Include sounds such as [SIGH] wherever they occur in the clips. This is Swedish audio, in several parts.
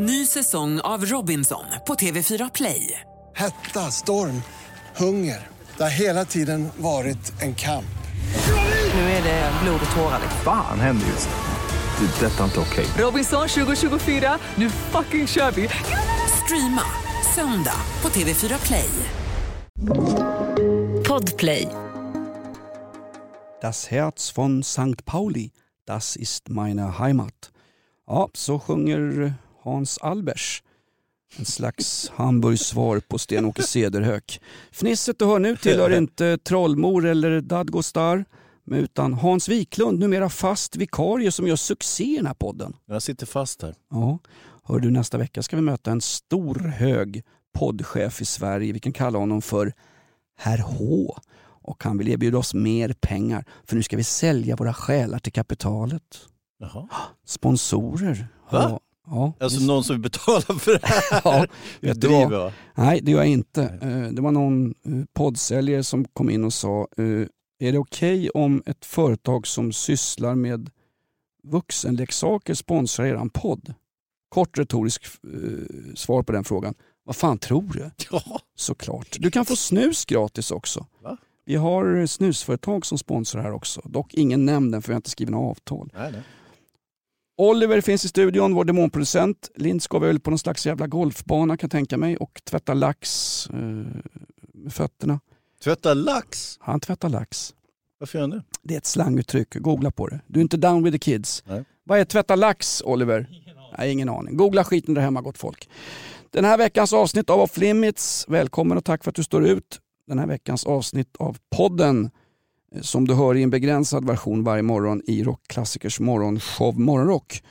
Ny säsong av Robinson på TV4 Play. Hetta, storm, hunger. Det har hela tiden varit en kamp. Nu är det blod och tårar. Fan händer just nu. Det. är Detta är inte okej. Robinson 2024, nu fucking kör vi! Streama söndag på TV4 Play. Podplay. Das Herz von St. Pauli, das ist meine Heimat. Ja, så sjunger Hans Albers. En slags Hamburgs-svar på Sten-Åke Cederhök. Fnisset du hör nu tillhör inte Trollmor eller Dadgostar utan Hans Wiklund, numera fast vikarie som gör succé i den här podden. Jag sitter fast här. Ja, hör du nästa vecka ska vi möta en stor hög poddchef i Sverige. Vi kan kalla honom för Herr H. Och han vill erbjuda oss mer pengar för nu ska vi sälja våra själar till kapitalet. Jaha. Sponsorer. Va? Ja, ja, Alltså någon som vill betala för det här? [LAUGHS] Ja, [LAUGHS] vad? driver va? Nej, det gör jag inte. Eh, Det var någon eh, poddsäljare som kom in och sa, eh, är det okej om ett företag som sysslar med vuxenleksaker sponsrar eran podd? Kort retorisk svar på den frågan. Vad fan tror du? [LAUGHS] Ja. Såklart. Du kan få snus gratis också. Va? Vi har snusföretag som sponsrar här också. Dock ingen nämnd för vi har inte skrivit några avtal. Nej, nej. Oliver finns i studion, vår demonproducent. Lind ska väl på någon slags jävla golfbana kan jag tänka mig och tvätta lax eh, med fötterna. Tvätta lax? Han tvättar lax. Varför gör han det? Det är ett slanguttryck, googla på det. Du är inte down with the kids. Nej. Vad är tvätta lax, Oliver? Nej, ingen aning. Googla skiten där hemma gott folk. Den här veckans avsnitt av Off Limits, välkommen och tack för att du står ut. Den här veckans avsnitt av podden som du hör i en begränsad version varje morgon i Rockklassikers morgonshow Morgonrock.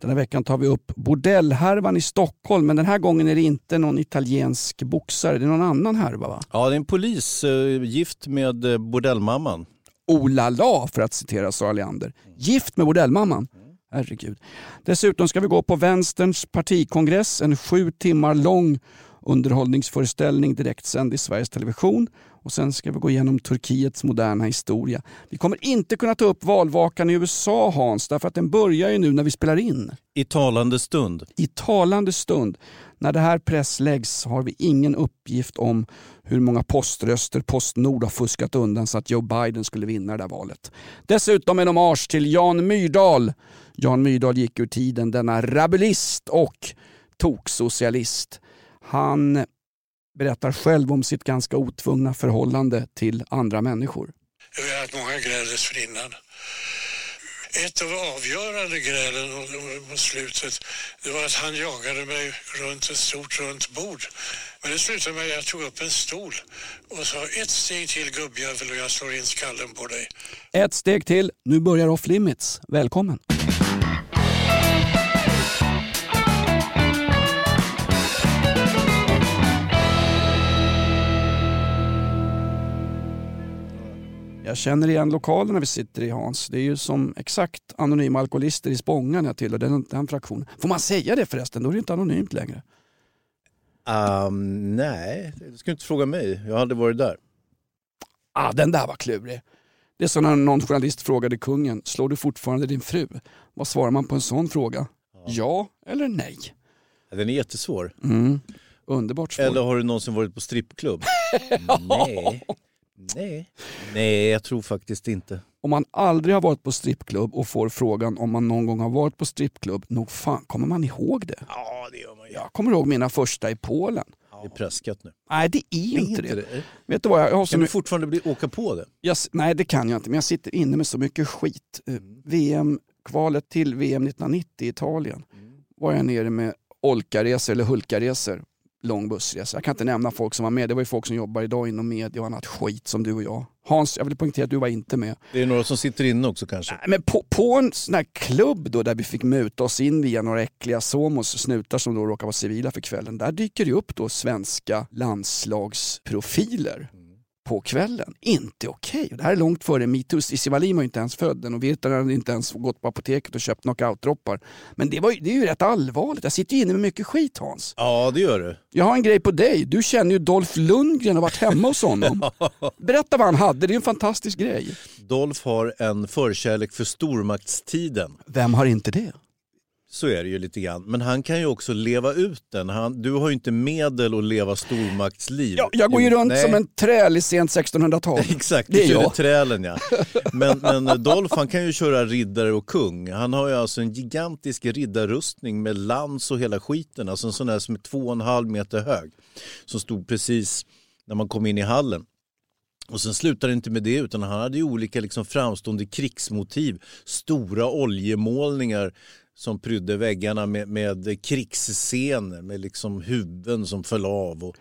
Den här veckan tar vi upp bordellhärvan i Stockholm men den här gången är det inte någon italiensk boxare, det är någon annan härva va? Ja, det är en polis eh, gift med eh, bordellmamman. Oh la la, för att citera Sara Leander. Gift med bordellmamman. Herregud. Dessutom ska vi gå på vänsterns partikongress, en sju timmar lång underhållningsföreställning direktsänd i Sveriges Television. Och sen ska vi gå igenom Turkiets moderna historia. Vi kommer inte kunna ta upp valvakan i USA Hans, därför att den börjar ju nu när vi spelar in. I talande stund. I talande stund, när det här pressläggs har vi ingen uppgift om hur många poströster Postnord har fuskat undan så att Joe Biden skulle vinna det där valet. Dessutom en hommage till Jan Myrdal. Jan Myrdal gick ur tiden, denna rabulist och toksocialist. Han berättar själv om sitt ganska otvungna förhållande till andra människor. Vi har haft många gräl dessförinnan. Ett av avgörande grälen mot slutet det var att han jagade mig runt ett stort runt bord. Men det slutade med att jag tog upp en stol och sa ett steg till gubbjävel och jag slår in skallen på dig. Ett steg till, nu börjar Off Limits. Välkommen! Jag känner igen lokalerna vi sitter i Hans. Det är ju som exakt anonyma alkoholister i Spånga när jag tillhör den, den fraktionen. Får man säga det förresten? Då är det inte anonymt längre. Um, nej, du ska inte fråga mig. Jag aldrig varit där. Ah, den där var klurig. Det är som när någon journalist frågade kungen, slår du fortfarande din fru? Vad svarar man på en sån fråga? Ja eller nej? Den är jättesvår. Mm. Underbart svar. Eller har du någonsin varit på strippklubb? [LAUGHS] nej. Nej. Nej, jag tror faktiskt inte. Om man aldrig har varit på strippklubb och får frågan om man någon gång har varit på strippklubb, nog fan kommer man ihåg det? Ja, det gör man ju. Jag kommer ihåg mina första i Polen. Det är pröskat nu. Nej, det är Det är inte det. det. Vet du vad, jag har Kan du fortfarande bli, åka på det? jag, nej det kan jag inte, men jag sitter inne med så mycket skit. Eh, VM-kvalet till VM 1990 i Italien var jag nere med Olkaresor eller Hulkaresor, lång bussresa. Jag kan inte nämna folk som var med, det var ju folk som jobbar idag inom media och annat skit som du och jag. Hans, jag vill poängtera att du var inte med. Det är några som sitter inne också kanske. Nej, Men på, på en sån här klubb då där vi fick muta oss in via några äckliga somos snutar som då råkar vara civila för kvällen. Där dyker det upp då svenska landslagsprofiler på kvällen. Inte okej. Det här är långt före metoo. Cissi Wallin var ju inte ens född och Virtanen hade inte ens gått på apoteket och köpt knockoutdroppar. Men det, var, ju- det är ju rätt allvarligt. Jag sitter ju inne med mycket skit Hans. Ja, det gör du. Jag har en grej på dig. Du känner ju Dolph Lundgren och varit hemma hos honom. [LAUGHS] Berätta vad han hade. Det är en fantastisk grej. Dolph har en förkärlek för stormaktstiden. Vem har inte det? Så är det ju lite grann. Men han kan ju också leva ut den. Han, du har ju inte medel att leva stormaktsliv. Ja, jag går ju runt nej. som en träl i sent 1600-tal. [LAUGHS] Exakt, Det du är körde jag. trälen ja. [LAUGHS] Men, men Dolph han kan ju köra riddare och kung. Han har ju alltså en gigantisk riddarrustning med lans och hela skiten. Alltså en sån där som är två och en halv meter hög. Som stod precis när man kom in i hallen. Och sen slutade det inte med det utan han hade ju olika liksom framstående krigsmotiv. Stora oljemålningar som prydde väggarna med, med krigsscener med liksom huvuden som föll av. Och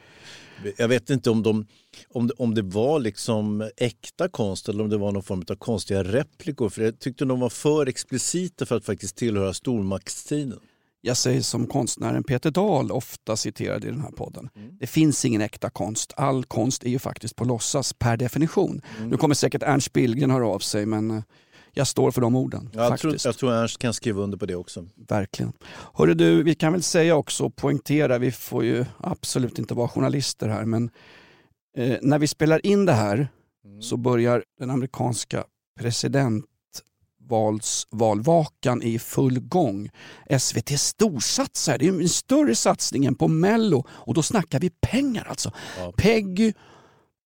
jag vet inte om, de, om, det, om det var liksom äkta konst eller om det var någon form av konstiga replikor. För jag tyckte de var för explicita för att faktiskt tillhöra stormaktstiden. Jag säger som konstnären Peter Dahl ofta citerad i den här podden. Det finns ingen äkta konst. All konst är ju faktiskt på låtsas per definition. Nu kommer säkert Ernst Billgren höra av sig men eh, jag står för de orden. Jag faktiskt. tror, jag tror Ernst kan skriva under på det också. Verkligen. Hörru du, vi kan väl säga också och poängtera, vi får ju absolut inte vara journalister här, men eh, när vi spelar in det här så börjar den amerikanska presidentvalsvalvakan i full gång. SVT storsatsar, det är en större satsning än på Mello och då snackar vi pengar alltså. Ja. Peggy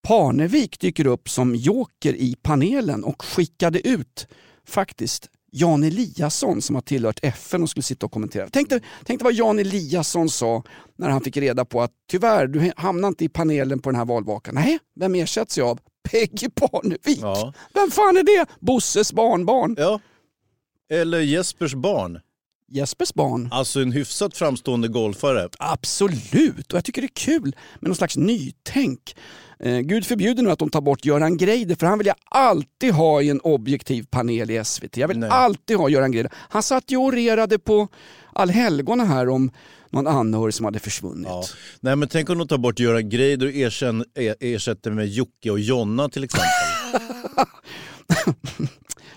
Parnevik dyker upp som joker i panelen och skickade ut faktiskt Jan Eliasson som har tillhört FN och skulle sitta och kommentera. Tänk dig, tänk dig vad Jan Eliasson sa när han fick reda på att tyvärr, du hamnar inte i panelen på den här valvakan. Nej, vem ersätts jag av? Peggy Parnevik. Ja. Vem fan är det? Bosses barnbarn. ja. Eller Jespers barn. Jespers barn. Alltså en hyfsat framstående golfare. Absolut, och jag tycker det är kul med någon slags nytänk. Eh, Gud förbjuder nu att de tar bort Göran Greider för han vill jag alltid ha i en objektiv panel i SVT. Jag vill Nej. alltid ha Göran Greider. Han satt ju och orerade på allhelgona här om någon anhörig som hade försvunnit. Ja. Nej men tänk om de tar bort Göran Greider och er- ersätter med Jocke och Jonna till exempel. [LAUGHS]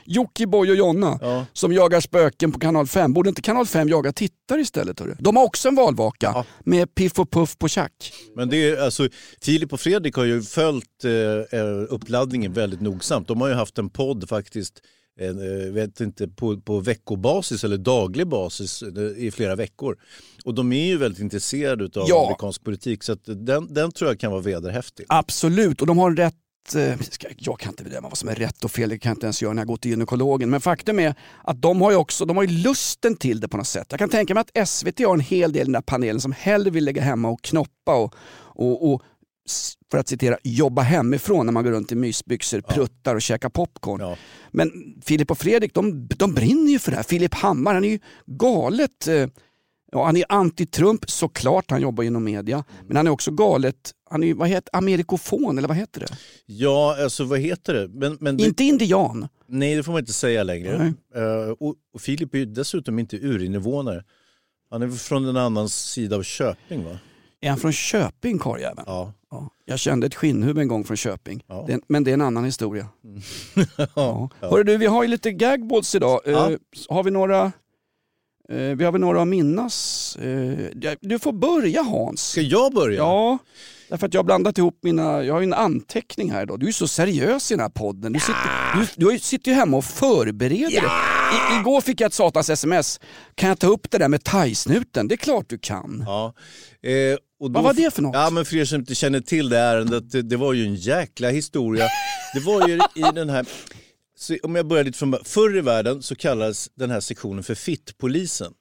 Jockiboi och Jonna Ja. som jagar spöken på kanal 5. Borde inte kanal 5 jaga tittare istället? Hörru? De har också en valvaka Ja. med Piff och Puff på tjack. Men det är, alltså, Filip och Fredrik har ju följt eh, eh, uppladdningen väldigt nogsamt. De har ju haft en podd faktiskt en, eh, vet inte, på, på veckobasis eller daglig basis eh, i flera veckor. Och de är ju väldigt intresserade av Ja. amerikansk politik så den, den tror jag kan vara vederhäftig. Absolut, och de har rätt jag kan inte bedöma vad som är rätt och fel, det kan jag inte ens göra när jag går till gynekologen. Men faktum är att de har ju också de har ju lusten till det på något sätt. Jag kan tänka mig att SVT har en hel del i den där panelen som hellre vill lägga hemma och knoppa och, och, och för att citera, jobba hemifrån när man går runt i mysbyxor, pruttar och käkar popcorn. Ja. Men Filip och Fredrik, de, de brinner ju för det här. Filip Hammar, han är ju galet eh, Ja, han är anti-Trump såklart, han jobbar inom media. Men han är också galet, han är vad heter amerikofon eller vad heter det? Ja, alltså vad heter det? Men, men det Inte indian. Nej, det får man inte säga längre. Eh, och, och Filip är ju dessutom inte urinvånare. Han är från en annan sida av Köping va? Är han från Köping karljäveln? Ja. Ja. Jag kände ett skinnhuvud en gång från Köping. Ja. Det, men det är en annan historia. [LAUGHS] Ja. ja. Hörru du, vi har ju lite gagballs idag. Ja. Eh, har vi några vi har väl några att minnas. Eh, du får börja Hans. Ska jag börja? Ja, därför att jag har blandat ihop mina, jag har ju en anteckning här då. Du är så seriös i den här podden. Du sitter, du, du ju- sitter ju hemma och förbereder dig. I, igår fick jag ett satans sms. Kan jag ta upp det där med thai-snuten? Det är klart du kan. Ja. Eh, då, Vad var det för något? Ja, men för er som inte känner till det ärendet, det, det var ju en jäkla historia. Det var ju i den här, så om jag börjar lite från. Förr i världen så kallades den här sektionen för fittpolisen.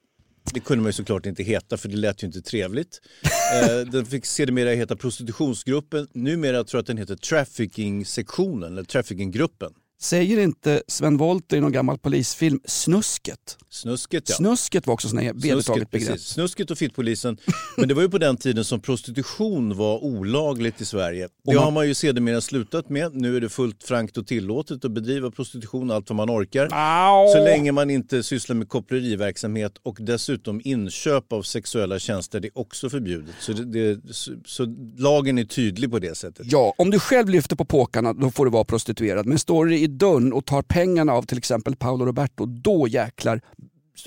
Det kunde man ju såklart inte heta för det lät ju inte trevligt. [LAUGHS] Eh, den fick sedermera heta prostitutionsgruppen. Numera tror jag att den heter trafficking-sektionen eller trafficking-gruppen. Säger inte Sven Wollter i någon gammal polisfilm Snusket? Snusket ja. Snusket var också sån här vedertaget begrepp. precis. Snusket och fittpolisen. Men det var ju på den tiden som prostitution var olagligt i Sverige. Det man- har man ju sedermera slutat med. Nu är det fullt frankt och tillåtet att bedriva prostitution allt vad man orkar. Au! Så länge man inte sysslar med koppleriverksamhet och dessutom inköp av sexuella tjänster, det är också förbjudet. Så, det, det, så, så lagen är tydlig på det sättet. Ja, om du själv lyfter på påkarna då får du vara prostituerad. Men står du i dörren och tar pengarna av till exempel Paolo Roberto, då jäklar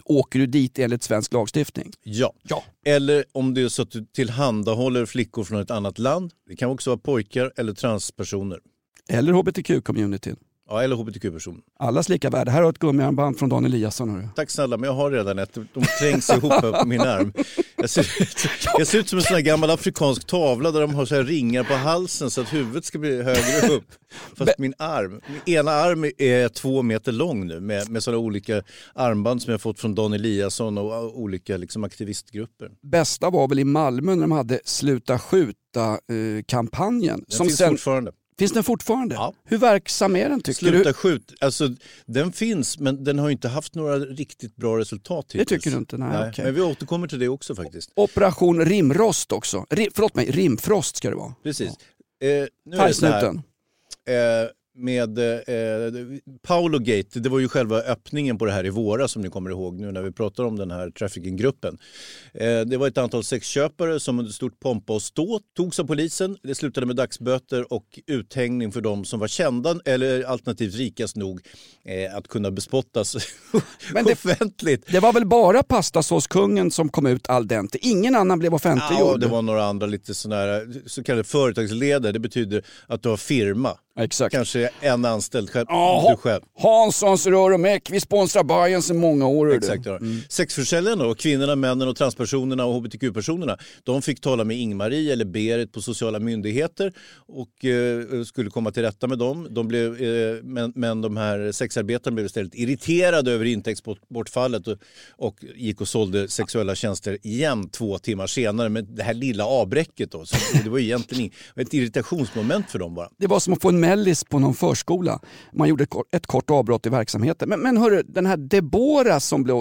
åker du dit enligt svensk lagstiftning. Ja. Ja. Eller om det är så att du tillhandahåller flickor från ett annat land. Det kan också vara pojkar eller transpersoner. Eller hbtq-communityn. Ja, eller hbtq-person. Allas lika värde. Här har ett gummiarmband från Dan Eliasson. Hörru. Tack snälla, men jag har redan ett. De trängs ihop [LAUGHS] på min arm. Jag ser, ut, jag ser ut som en sån här gammal afrikansk tavla där de har så här ringar på halsen så att huvudet ska bli högre upp. Fast min arm, min ena arm är två meter lång nu med, med sådana olika armband som jag fått från Dan Eliasson och olika liksom, aktivistgrupper. Bästa var väl i Malmö när de hade Sluta skjuta-kampanjen. Den finns fortfarande. Finns den fortfarande? Ja. Hur verksam är den tycker Sluta du? skjut, alltså den finns men den har inte haft några riktigt bra resultat hittills. tycker du inte? Nej, okej. Men vi återkommer till det också faktiskt. Operation rimrost också. Rim, förlåt mig, rimfrost ska det vara. Precis. Eh, nu är det så här, Färgsnuten. eh, med eh, Paolo Gate, det var ju själva öppningen på det här i våras som ni kommer ihåg nu när vi pratar om den här trafficking-gruppen. Eh, det var ett antal sexköpare som under stort pompa och stå togs av polisen. Det slutade med dagsböter och uthängning för de som var kända eller alternativt rikast nog eh, att kunna bespottas Men det- offentligt. Det var väl bara pastasåskungen som kom ut al dente? Ingen annan blev offentliggjord? Ja, det var några andra lite sådana här så kallade företagsledare. Det betyder att du har firma. Exakt. Kanske en anställd själv. Ja, du själv. Hanssons rör och meck, vi sponsrar Bajen sedan många år. Exakt. Ja. Sexförsäljarna då, kvinnorna, männen och transpersonerna och hbtq-personerna, de fick tala med Ingmarie eller Berit på sociala myndigheter och eh, skulle komma till rätta med dem. De blev, eh, men, men de här sexarbetarna blev istället irriterade över intäktsbortfallet och, och gick och sålde sexuella tjänster igen två timmar senare med det här lilla avbräcket. Då. Så det var egentligen ett irritationsmoment för dem bara. Det var som att få en mellis på någon förskola. Man gjorde ett kort, avbrott i verksamheten. Men, men hörru, den här Debora som blev,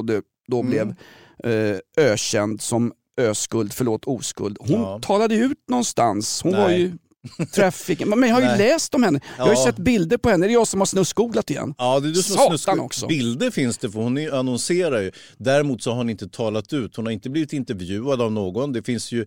då Mm. blev eh, ökänd som öskuld, förlåt oskuld. Hon Ja. talade ut någonstans. Hon var Nej. ju trafficking. Men jag har ju Nej. läst om henne. Jag har ju Ja. sett bilder på henne. Det är jag som har snuskgooglat igen. Ja, det är du som Satan snuskat. också. Bilder finns det för hon är- annonserar ju. Däremot så har hon inte talat ut. Hon har inte blivit intervjuad av någon. Det finns ju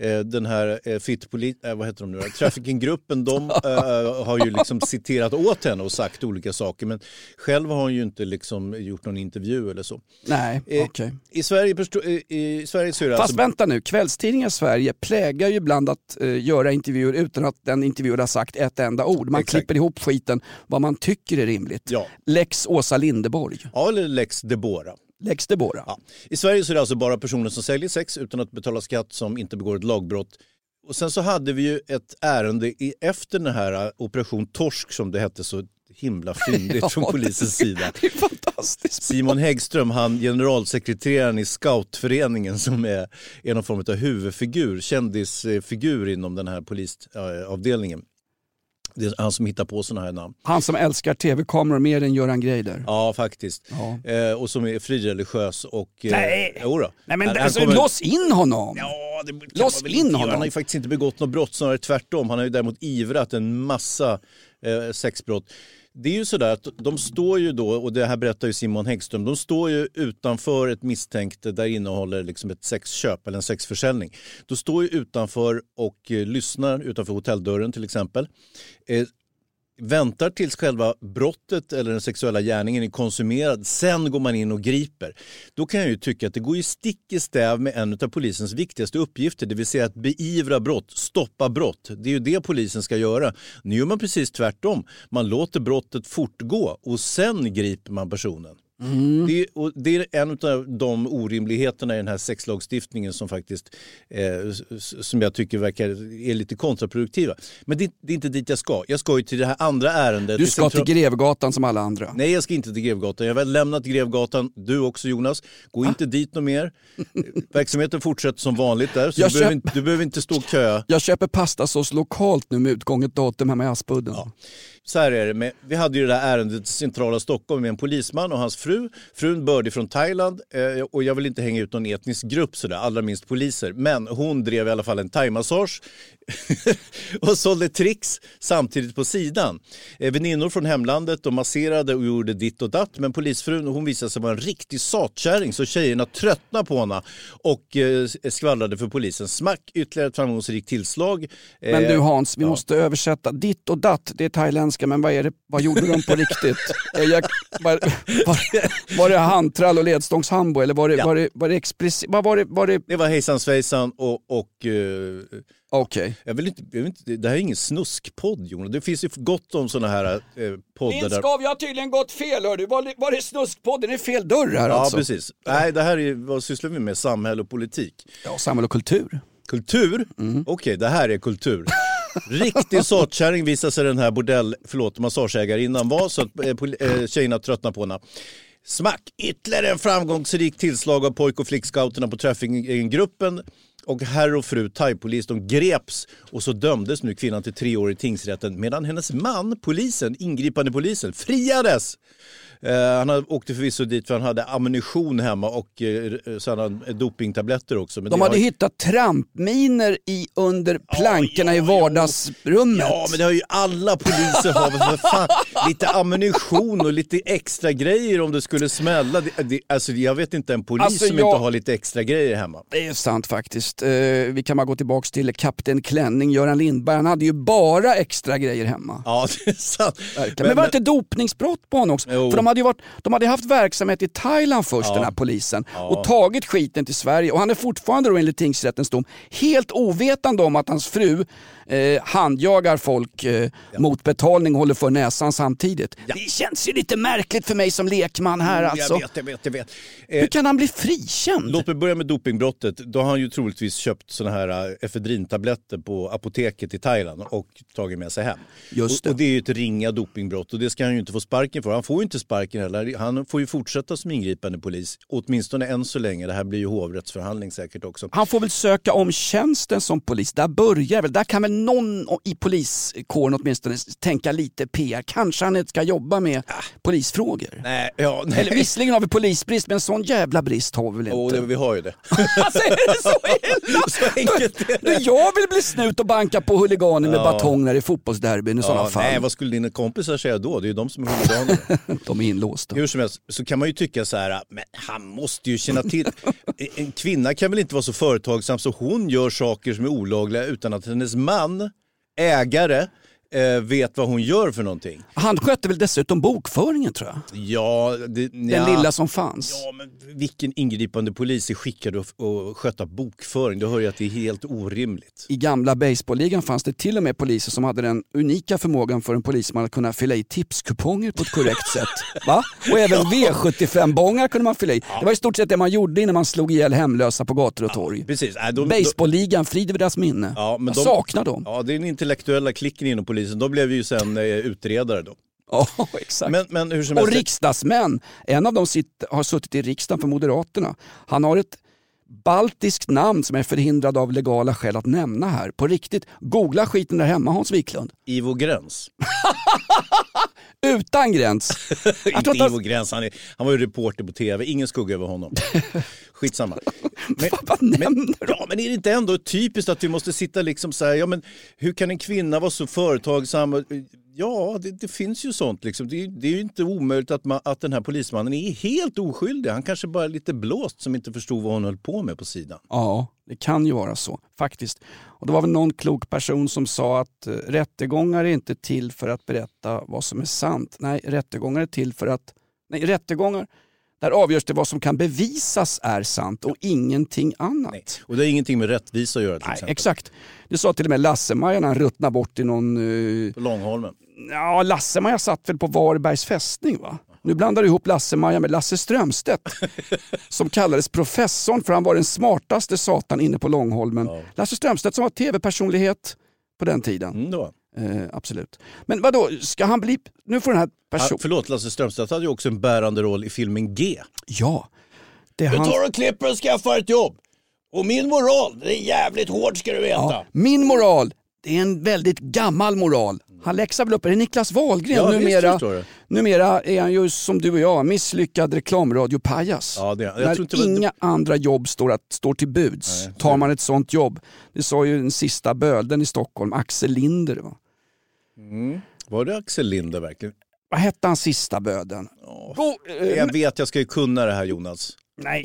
eh, den här eh, Fitpolit, eh, vad heter de nu då? Trafficking-gruppen, de [LAUGHS] eh, har ju liksom citerat åt henne och sagt olika saker. Men själv har hon ju inte liksom gjort någon intervju eller så. Nej, Eh, okej. I Sverige, förstå- eh, i Sverige så är det Fast alltså... vänta nu, kvällstidningar i Sverige plägar ju ibland att eh, göra intervjuer utan att den intervjuade har sagt ett enda ord. Man Exakt. klipper ihop skiten vad man tycker är rimligt. Ja. Lex Åsa Lindeborg. Ja, eller Lex Debora. Lex Debora. Ja. I Sverige så är det alltså bara personer som säljer sex utan att betala skatt som inte begår ett lagbrott. Och sen så hade vi ju ett ärende efter den här eh, operation Torsk som det hette så himla fyndigt [LAUGHS] Ja, från polisens sida. Det är fantastiskt. Simon Häggström, han generalsekreteraren i scoutföreningen som är, är någon form av huvudfigur, kändisfigur inom den här polisavdelningen. Det är han som hittar på sådana här namn. Han som älskar tv-kameror mer än Göran Greider. Ja, faktiskt. Ja. Eh, och som är frireligiös och... Eh, Nej. jodå. Nej men Han- alltså, kommer- lås in honom! Ja, det Lås in inte honom. Han har ju faktiskt inte begått något brott, snarare tvärtom. Han har ju däremot ivrat en massa eh, sexbrott. Det är ju sådär att de står ju då, och det här berättar ju Simon Häggström, de står ju utanför ett misstänkt där innehåller liksom ett sexköp eller en sexförsäljning. De står ju utanför och eh, lyssnar utanför hotelldörren till exempel. Eh, Väntar tills själva brottet eller den sexuella gärningen är konsumerad. Sen går man in och griper. Då kan jag ju tycka att det går ju stick i stäv med en av polisens viktigaste uppgifter, det vill säga att beivra brott, stoppa brott. Det är ju det polisen ska göra. Nu gör man precis tvärtom. Man låter brottet fortgå och sen griper man personen. Det, är, det är en av de orimligheterna i den här sexlagstiftningen som faktiskt eh, som jag tycker verkar är lite kontraproduktiva. Men det, det är inte dit jag ska. Jag ska ju till det här andra ärendet. Du ska till central- Grevgatan som alla andra. Nej, jag ska inte till Grevgatan. Jag har väl lämnat Grevgatan. Du också Jonas. Gå Ah. inte dit något mer. [LAUGHS] Verksamheten fortsätter som vanligt där. Så du, behöver köp- inte, du behöver inte stå och köa. Jag köper pastasås lokalt nu med utgånget datum hemma i Aspudden. Så här är det. Med, vi hade ju det där ärendet i centrala Stockholm med en polisman och hans fru. Frun bördig från Thailand eh, och jag vill inte hänga ut någon etnisk grupp sådär, allra minst poliser. Men hon drev i alla fall en thaimassage [LAUGHS] och sålde tricks samtidigt på sidan. Eh, väninnor från hemlandet de masserade och gjorde ditt och datt men polisfrun hon visade sig vara en riktig satkärring så tjejerna tröttnade på henne och eh, skvallrade för polisen. Smack, ytterligare ett framgångsrikt tillslag. Men Eh, du Hans, vi ja. måste översätta. Ditt och datt, det är thailändska, men vad, är det, vad gjorde de på riktigt? [LAUGHS] Jag, vad, vad, Var det handtrall och ledstångshambo eller var det, Ja. var det, var det? Vad var det? Var det Det var hejsan svejsan och, och eh, Okej. jag vill inte, jag vill inte, det här är ingen snuskpodd Jonas. Det finns ju gott om sådana här eh, poddar där... skav, jag har tydligen gått fel hördu. Var det, var det snuskpodden? Det är fel dörr här Ja alltså. precis. Nej det här är, vad sysslar vi med? Samhälle och politik. Ja, samhälle och kultur. Kultur? Mm. Okej, det här är kultur. Riktig [LAUGHS] satkärring visade sig den här bordell, förlåt, massageägarinnan var så att eh, eh, [LAUGHS] tjejerna tröttnade på henne. Smack! Ytterligare en framgångsrik tillslag av pojk och flickscouterna på trafficking-gruppen. Och herr och fru thaipolis de greps och så dömdes nu kvinnan till tre år i tingsrätten medan hennes man, polisen, ingripande polisen, friades. Eh, han åkte förvisso dit för han hade ammunition hemma och eh, han dopingtabletter också. Men De hade har- hittat trampminer i, under plankorna i vardagsrummet. Ja, men det har ju alla poliser har för fan lite ammunition och lite extra grejer om det skulle smälla. Det, det, alltså, jag vet inte en polis Alltså, som jag- inte har lite extra grejer hemma. Det är sant faktiskt. Eh, vi kan bara gå tillbaka till Kapten Klänning, Göran Lindberg. Han hade ju bara extra grejer hemma. Ja, [LAUGHS] det är sant. Verkligen. Men, var det inte dopningsbrott på honom också? Jo. För de hade ju varit, de hade haft verksamhet i Thailand först, Ja. den här polisen, och tagit skiten till Sverige. Och han är fortfarande då enligt tingsrättens dom helt ovetande om att hans fru eh, handjagar folk eh, mot betalning och håller för näsan samtidigt. Det känns ju lite märkligt för mig som lekman här alltså. Jag vet, jag vet, jag vet. Eh, Hur kan han bli frikänd? Låt mig börja med dopingbrottet. Då har han ju troligtvis köpt såna här eh, efedrintabletter på apoteket i Thailand och tagit med sig hem. Just det. Och, och det är ju ett ringa dopingbrott och det ska han ju inte få sparken för. Han får ju inte sparken heller. Han får ju fortsätta som ingripande polis, åtminstone än så länge. Det här blir ju hovrättsförhandling säkert också. Han får väl söka om tjänsten som polis. Där börjar väl, där kan väl någon i poliskåren åtminstone tänka lite PR. Kanske han inte ska jobba med polisfrågor. Nej, ja, nej. Eller visserligen har vi polisbrist, men sån jävla brist har vi väl Jo, inte? det, vi har ju det. [LAUGHS] Alltså är det så [LAUGHS] illa? Så enkelt är Nu det. jag vill bli snut och banka på huliganer med Ja. batonger i fotbollsderbyn i sådana Ja, fall. nej, vad skulle dina kompisar säga då? Det är ju de som är huliganer. [LAUGHS] De är inlåsta. Hur som helst så kan man ju tycka så här, men han måste ju känna till. En kvinna kan väl inte vara så företagsam så hon gör saker som är olagliga utan att hennes man, ägare, eh, vet vad hon gör för någonting. Han skötte väl dessutom bokföringen tror jag. Ja, det, Den ja. lilla som fanns. Ja, men vilken ingripande polis är skickad att, sköta bokföring? Du hör ju att det är helt orimligt. I gamla baseballligan fanns det till och med poliser som hade den unika förmågan för en polisman att kunna fylla i tipskuponger på ett korrekt sätt. Va? Och även [LAUGHS] V75-bångar kunde man fylla i. Det var i stort sett det man gjorde innan man slog ihjäl hemlösa på gator och torg. Precis. Äh, de, Baseballligan, frid över deras minne. Ja, men Jag de- saknar dem. Ja, det är den intellektuella klicken inom polisen. De blev ju sen eh, utredare då. Ja, [LAUGHS] exakt. Men, men hur som Och riksdagsmän. En av dem sitt, har suttit i riksdagen för Moderaterna. Han har ett baltiskt namn som är förhindrad av legala skäl att nämna här. På riktigt, googla skiten där hemma Hans Wiklund. [LAUGHS] Ivo Gräns. Utan gräns. [LAUGHS] Inte Ivo Gräns, han, är, han var ju reporter på tv. Ingen skugga över honom. Skitsamma. [LAUGHS] Men, Vad du? ja, men är det inte ändå typiskt att vi måste sitta liksom så här, ja men hur kan en kvinna vara så företagsam? Ja, det, det finns ju sånt liksom. Det, är- det är ju inte omöjligt att, man, att den här polismannen är helt oskyldig. Han kanske bara är lite blåst som inte förstod vad hon höll på med på sidan. Ja, det kan ju vara så faktiskt. Och det var väl någon klok person som sa att eh, rättegångar är inte till för att berätta vad som är sant. Nej, rättegångar är till för att... Nej, rättegångar, där avgörs det vad som kan bevisas är sant och ingenting annat. Nej. Och det har ingenting med rättvisa att göra till Nej, exempel. exakt. Det sa till och med Lasse-Maja när han ruttnade bort i någon... eh, På Långholmen. Ja, Lasse-Maja satt väl på Varbergs fästning va? Nu blandar du ihop Lasse-Maja med Lasse Strömstedt [LAUGHS] som kallades professorn för han var den smartaste satan inne på Långholmen. Lasse Strömstedt som var tv-personlighet på den tiden. Mm. Eh, absolut. Men vad då ska han bli... Nu får den här Ja, personen... förlåt, Lasse Strömstedt hade ju också en bärande roll i filmen G. Ja. Det han... tar och klipper och skaffar ett jobb. Och min moral, det är jävligt hård ska du veta. Ja, min moral, det är en väldigt gammal moral. Han läxar väl upp, är det Niklas Wahlgren? Ja, visst numera, förstår du. numera är han ju som du och jag, misslyckad reklamradiopajas. Ja, det- jag När tror inte det inga andra jobb står, att, står till buds tar man ett sånt jobb. Det sa ju den sista bölden i Stockholm, Axel Linder. Va? Var det Axel Linder verkligen? Vad hette han sista böden? Go, eh, Jag vet, jag ska ju kunna det här Jonas. nej,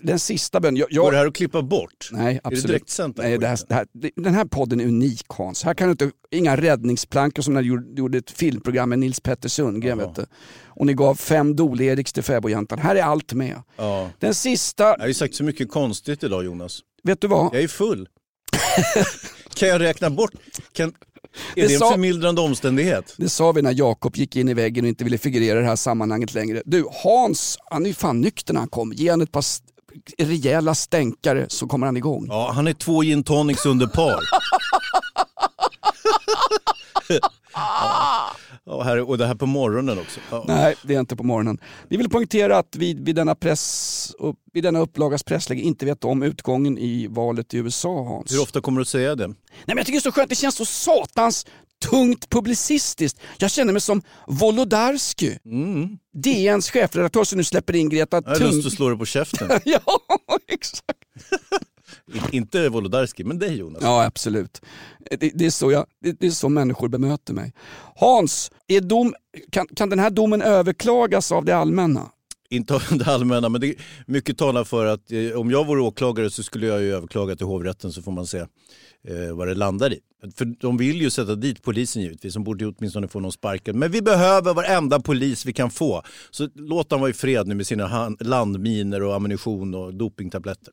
Den sista bönen, jag, Går det jag, här att klippa bort? nej Är det absolut. direktsänt? Nej, det här, det här, den här podden är unik Hans. Här kan du inte, inga räddningsplankor som när du gjorde, ett filmprogram med Nils Petter Sundgren. Ja. Vet du. Och ni gav fem Dole-Eriks till fäbodjäntan. Här är allt med. Ja. Den sista, Jag har ju sagt så mycket konstigt idag Jonas. vet du vad? Jag är full. [LAUGHS] kan jag räkna bort? Kan... Det det en sa- förmildrande omständighet? Det sa vi när Jakob gick in i väggen och inte ville figurera i det här sammanhanget längre. Du, Hans, han är ju fan nykter när han kom. Ge han ett par rejäla stänkare så kommer han igång. Ja, han är två gin tonics under par. [LAUGHS] ja. Ja, här, och det här på morgonen också. Ja. Nej, det är inte på morgonen. Vi vill poängtera att vi vid denna, press, upp- vid denna upplagas pressläge inte vet om utgången i valet i USA, Hans. Hur ofta kommer du att säga det? Nej, men jag tycker det är så skönt, det känns så satans tungt publicistiskt. Jag känner mig som Wolodarski, Mm. DNs chefredaktör som nu släpper in Greta Jag har Thun... lust att slå dig på käften. [LAUGHS] ja, exakt. Inte Wolodarski, men dig Jonas. Ja, absolut. Det, det, är så jag, det, det är så människor bemöter mig. Hans, är dom, kan, kan den här domen överklagas av det allmänna? Inte av det allmänna, men det, mycket talar för att eh, om jag vore åklagare så skulle jag ju överklaga till hovrätten så får man se eh, vad det landar i. För de vill ju sätta dit polisen givetvis, de borde ju åtminstone få någon sparken. Men vi behöver varenda polis vi kan få. Så låt dem vara i fred nu med sina han- landminer och ammunition och dopingtabletter.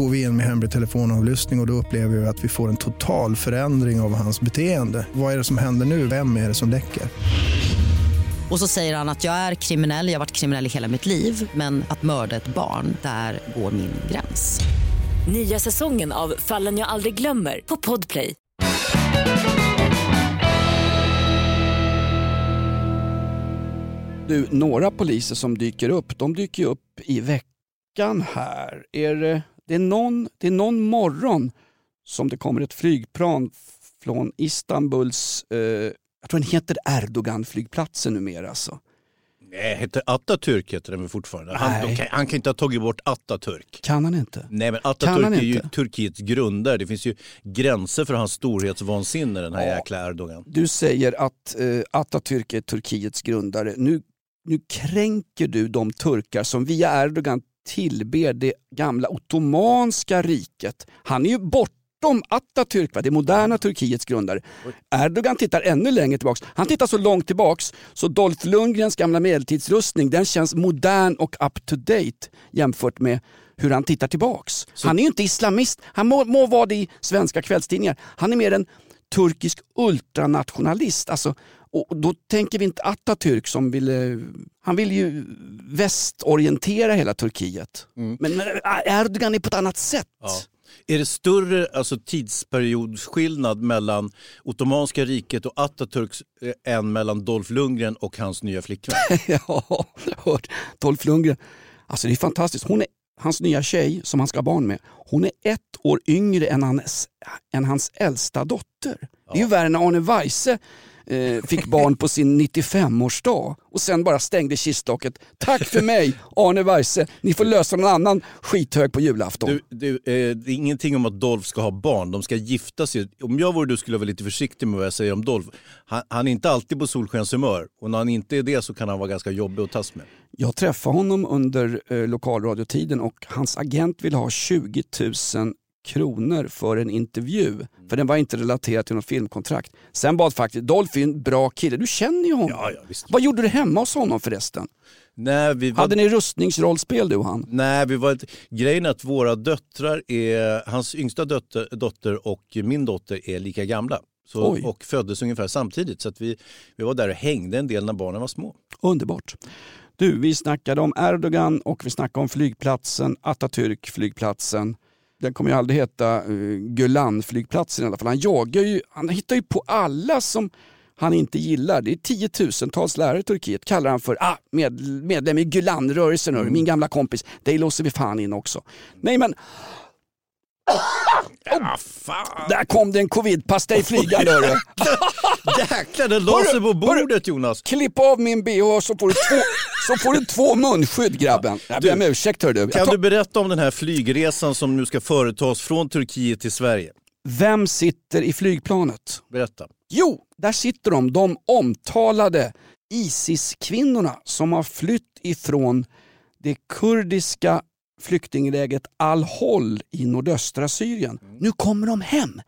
Går vi in med hemlig telefonavlyssning och, och då upplever vi att vi får en total förändring av hans beteende. Vad är det som händer nu? Vem är det som läcker? Och så säger han att jag är kriminell, jag har varit kriminell i hela mitt liv men att mörda ett barn, där går min gräns. Nya säsongen av Fallen jag aldrig glömmer på Podplay. Du, några poliser som dyker upp, de dyker upp i veckan här. Är det, det, är någon, det är någon morgon som det kommer ett flygplan från Istanbuls, eh, jag tror den heter Erdogan-flygplatsen numera alltså. Nej, heter Atatürk heter den väl fortfarande. Han, kan, han kan inte ha tagit bort Atatürk. Kan han inte? Nej men Atatürk är ju inte? Turkiets grundare. Det finns ju gränser för hans storhetsvansinne den här Ja. jäkla Erdogan. Du säger att eh, Atatürk är Turkiets grundare. Nu, nu kränker du de turkar som via Erdogan tillber det gamla ottomanska riket. Han är ju bortom Atatürk, va? det moderna Turkiets grundare. Erdogan tittar ännu längre tillbaks. Han tittar så långt tillbaks så Dolph Lundgrens gamla medeltidsrustning den känns modern och up to date jämfört med hur han tittar tillbaks. Han är ju inte islamist, han må, må vara det i svenska kvällstidningar. Han är mer en turkisk ultranationalist. Alltså, och då tänker vi inte Atatürk som ville, han vill ju västorientera hela Turkiet. Men, men Erdogan är på ett annat sätt. Ja. Är det större alltså, tidsperiodskillnad mellan Ottomanska riket och Atatürks eh, än mellan Dolph Lundgren och hans nya flickvän? [LAUGHS] ja, hört. Dolph Lundgren. Alltså det är fantastiskt. Hon är, hans nya tjej som han ska ha barn med, hon är ett år yngre än hans, än hans äldsta dotter. Det är ju värre när Arne Weise eh, fick barn på sin 95-årsdag och sen bara stängde kistlocket. Tack för mig Arne Weise, ni får lösa någon annan skithög på julafton. Du, du, eh, det är ingenting om att Dolph ska ha barn, de ska gifta sig. Om jag vore du skulle jag vara lite försiktig med vad jag säger om Dolph. Han, han är inte alltid på solskenshumör och när han inte är det så kan han vara ganska jobbig att tas med. Jag träffade honom under eh, lokalradiotiden och hans agent ville ha 20 000 kronor för en intervju. För den var inte relaterad till något filmkontrakt. Sen bad faktiskt, Dolph är en bra kille, du känner ju honom. Ja, ja, visst. Vad gjorde du hemma hos honom förresten? Nej, vi var... Hade ni rustningsrollspel du och han? Nej, vi var grejen är att våra döttrar är, hans yngsta dotter, dotter och min dotter är lika gamla. Så, och föddes ungefär samtidigt. Så att vi, vi var där och hängde en del när barnen var små. Underbart. Du, vi snackade om Erdogan och vi snackade om flygplatsen, Atatürk flygplatsen. Den kommer ju aldrig heta uh, Gulan-flygplatsen i alla fall. Han jagar ju, han hittar ju på alla som han inte gillar. Det är tiotusentals lärare i Turkiet kallar han för ah, med, medlem i Gulan-rörelsen, hörru, min gamla kompis. Dig låser vi fan in också. Nej men... Ja, fan. Där kom det en covid-pastej flygande hörru. [LAUGHS] Jäklar, den la sig på Hörru, bordet Jonas. Klipp av min bh så får du två, så får du två munskydd grabben. Jag ber om ursäkt hör du. Jag Kan tar- du berätta om den här flygresan som nu ska företas från Turkiet till Sverige? Vem sitter i flygplanet? Berätta. Jo, där sitter de, de omtalade Isis-kvinnorna som har flytt ifrån det kurdiska flyktinglägret Al-Hol i nordöstra Syrien. Nu kommer de hem.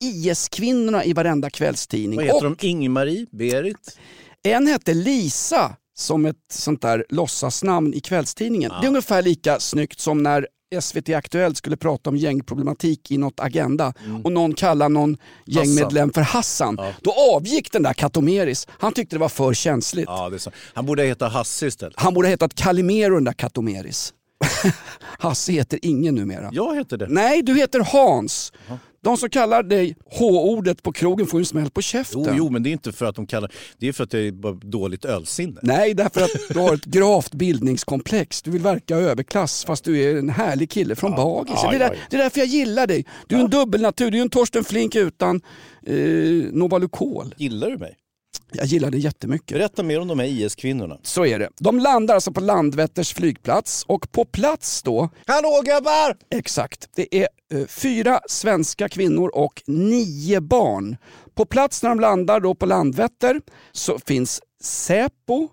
IS-kvinnorna i varenda kvällstidning. Vad heter Och de? Ingmarie? Berit? En hette Lisa som ett sånt där låtsasnamn i kvällstidningen. Det är ungefär lika snyggt som när SVT Aktuellt skulle prata om gängproblematik i något Agenda och någon kallar någon gängmedlem för Hassan. Då avgick den där Katomeris. Han tyckte det var för känsligt. Ja. Han borde heta Hasse istället. Han borde ha hetat Calimero den där Katomeris. [LAUGHS] Hasse heter ingen numera. Jag heter det. Nej, du heter Hans. De som kallar dig H-ordet på krogen får ju en smäll på käften. Jo, jo, men det är inte för att de kallar det är för att det är dåligt ölsinne. Nej, därför att du har ett [LAUGHS] gravt bildningskomplex. Du vill verka överklass fast du är en härlig kille från Bagis. ja, det, är där, ja, ja. det är därför jag gillar dig. Du är en dubbelnatur, du är en Torsten Flink utan eh, Novalucol. Gillar du mig? Jag gillar det jättemycket. Berätta mer om de här IS-kvinnorna. Så är det. De landar alltså på Landvetters flygplats och på plats då, Hallå grabbar! exakt, det är eh, fyra svenska kvinnor och nio barn. På plats när de landar då på Landvetter så finns Säpo,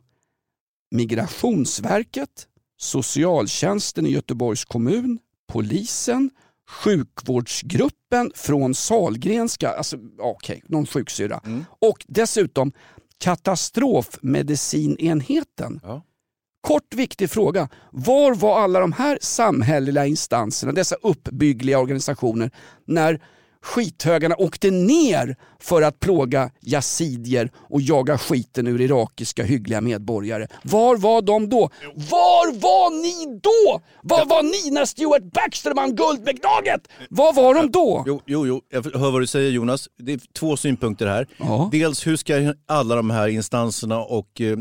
Migrationsverket, socialtjänsten i Göteborgs kommun, polisen, sjukvårdsgruppen från Salgrenska, alltså okej, någon sjuksyrra. Och dessutom katastrofmedicinenheten. Ja. Kort viktig fråga. Var var alla de här samhälleliga instanserna, dessa uppbyggliga organisationer, när skithögarna åkte ner för att plåga yazidier och jaga skiten ur irakiska hyggliga medborgare? Var var de då? Var var ni då? Var var ni när Stuart Baxter vann guldmedaljet? Var var de då? Jo, jo, jo, jag hör vad du säger Jonas. Det är två synpunkter här. Ja. Dels hur ska alla de här instanserna och eh,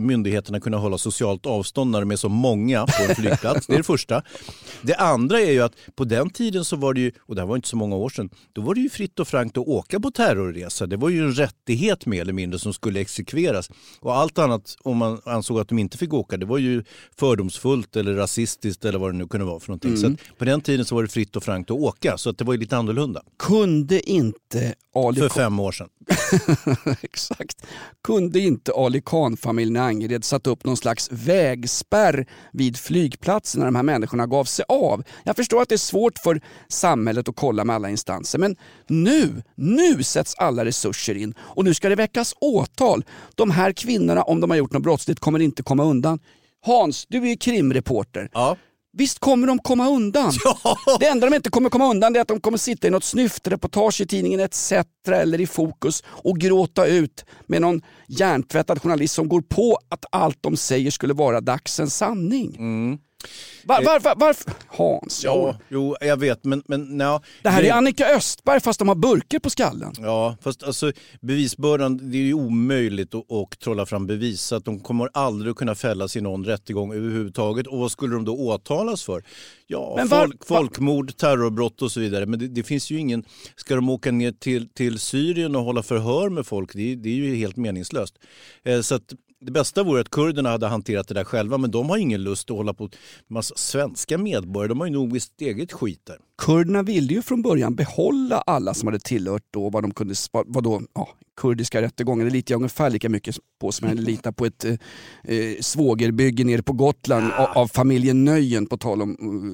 myndigheterna kunna hålla socialt avstånd när de är så många på en flygplats. Det är det första. Det andra är ju att på den tiden så var det ju, och det här var inte så många år sedan, då var det ju fritt och frankt att åka på terrorresa. Det var ju en rättighet mer eller mindre som skulle exekveras. Och allt annat, om man ansåg att de inte fick åka, det var ju fördomsfullt eller rasistiskt eller vad det nu kunde vara för någonting. Så att på den tiden så var det fritt och frankt att åka, så att det var ju lite annorlunda. Kunde inte Ali För fem år sedan. [LAUGHS] Exakt. Kunde inte Ali Khan-familjen i Angered satt upp någon slags vägspärr vid flygplatsen när de här människorna gav sig av? Jag förstår att det är svårt för samhället att kolla med alla instanser men nu, nu sätts alla resurser in och nu ska det väckas åtal. De här kvinnorna, om de har gjort något brottsligt, kommer inte komma undan. Hans, du är ju krimreporter. Ja. Visst kommer de komma undan? Det enda de inte kommer komma undan är att de kommer sitta i något snyftreportage i tidningen ETC eller i Fokus och gråta ut med någon hjärntvättad journalist som går på att allt de säger skulle vara dagsens sanning. Var, varför, varför? Hans, Mm. Ja, jo, jag vet, men... men ja, det här är Annika Östberg fast de har burkar på skallen. Ja, fast alltså bevisbördan, det är ju omöjligt att, att trolla fram bevis. Så att de kommer aldrig att kunna fällas i någon rättegång överhuvudtaget. Och vad skulle de då åtalas för? Ja, var- folk, folkmord, terrorbrott och så vidare. Men det, det finns ju ingen... Ska de åka ner till, till Syrien och hålla förhör med folk? Det, är- det är ju helt meningslöst. Eh, så att det bästa vore att kurderna hade hanterat det där själva, men de har ingen lust att hålla på med massa svenska medborgare. De har ju nog sitt eget skit där. Kurderna ville ju från början behålla alla som hade tillhört då vad de kunde, vad då, ja, kurdiska rättegången. Det litar jag ungefär lika mycket på som jag litar på ett eh, eh, svågerbygge nere på Gotland av, av familjen Nöjen på tal om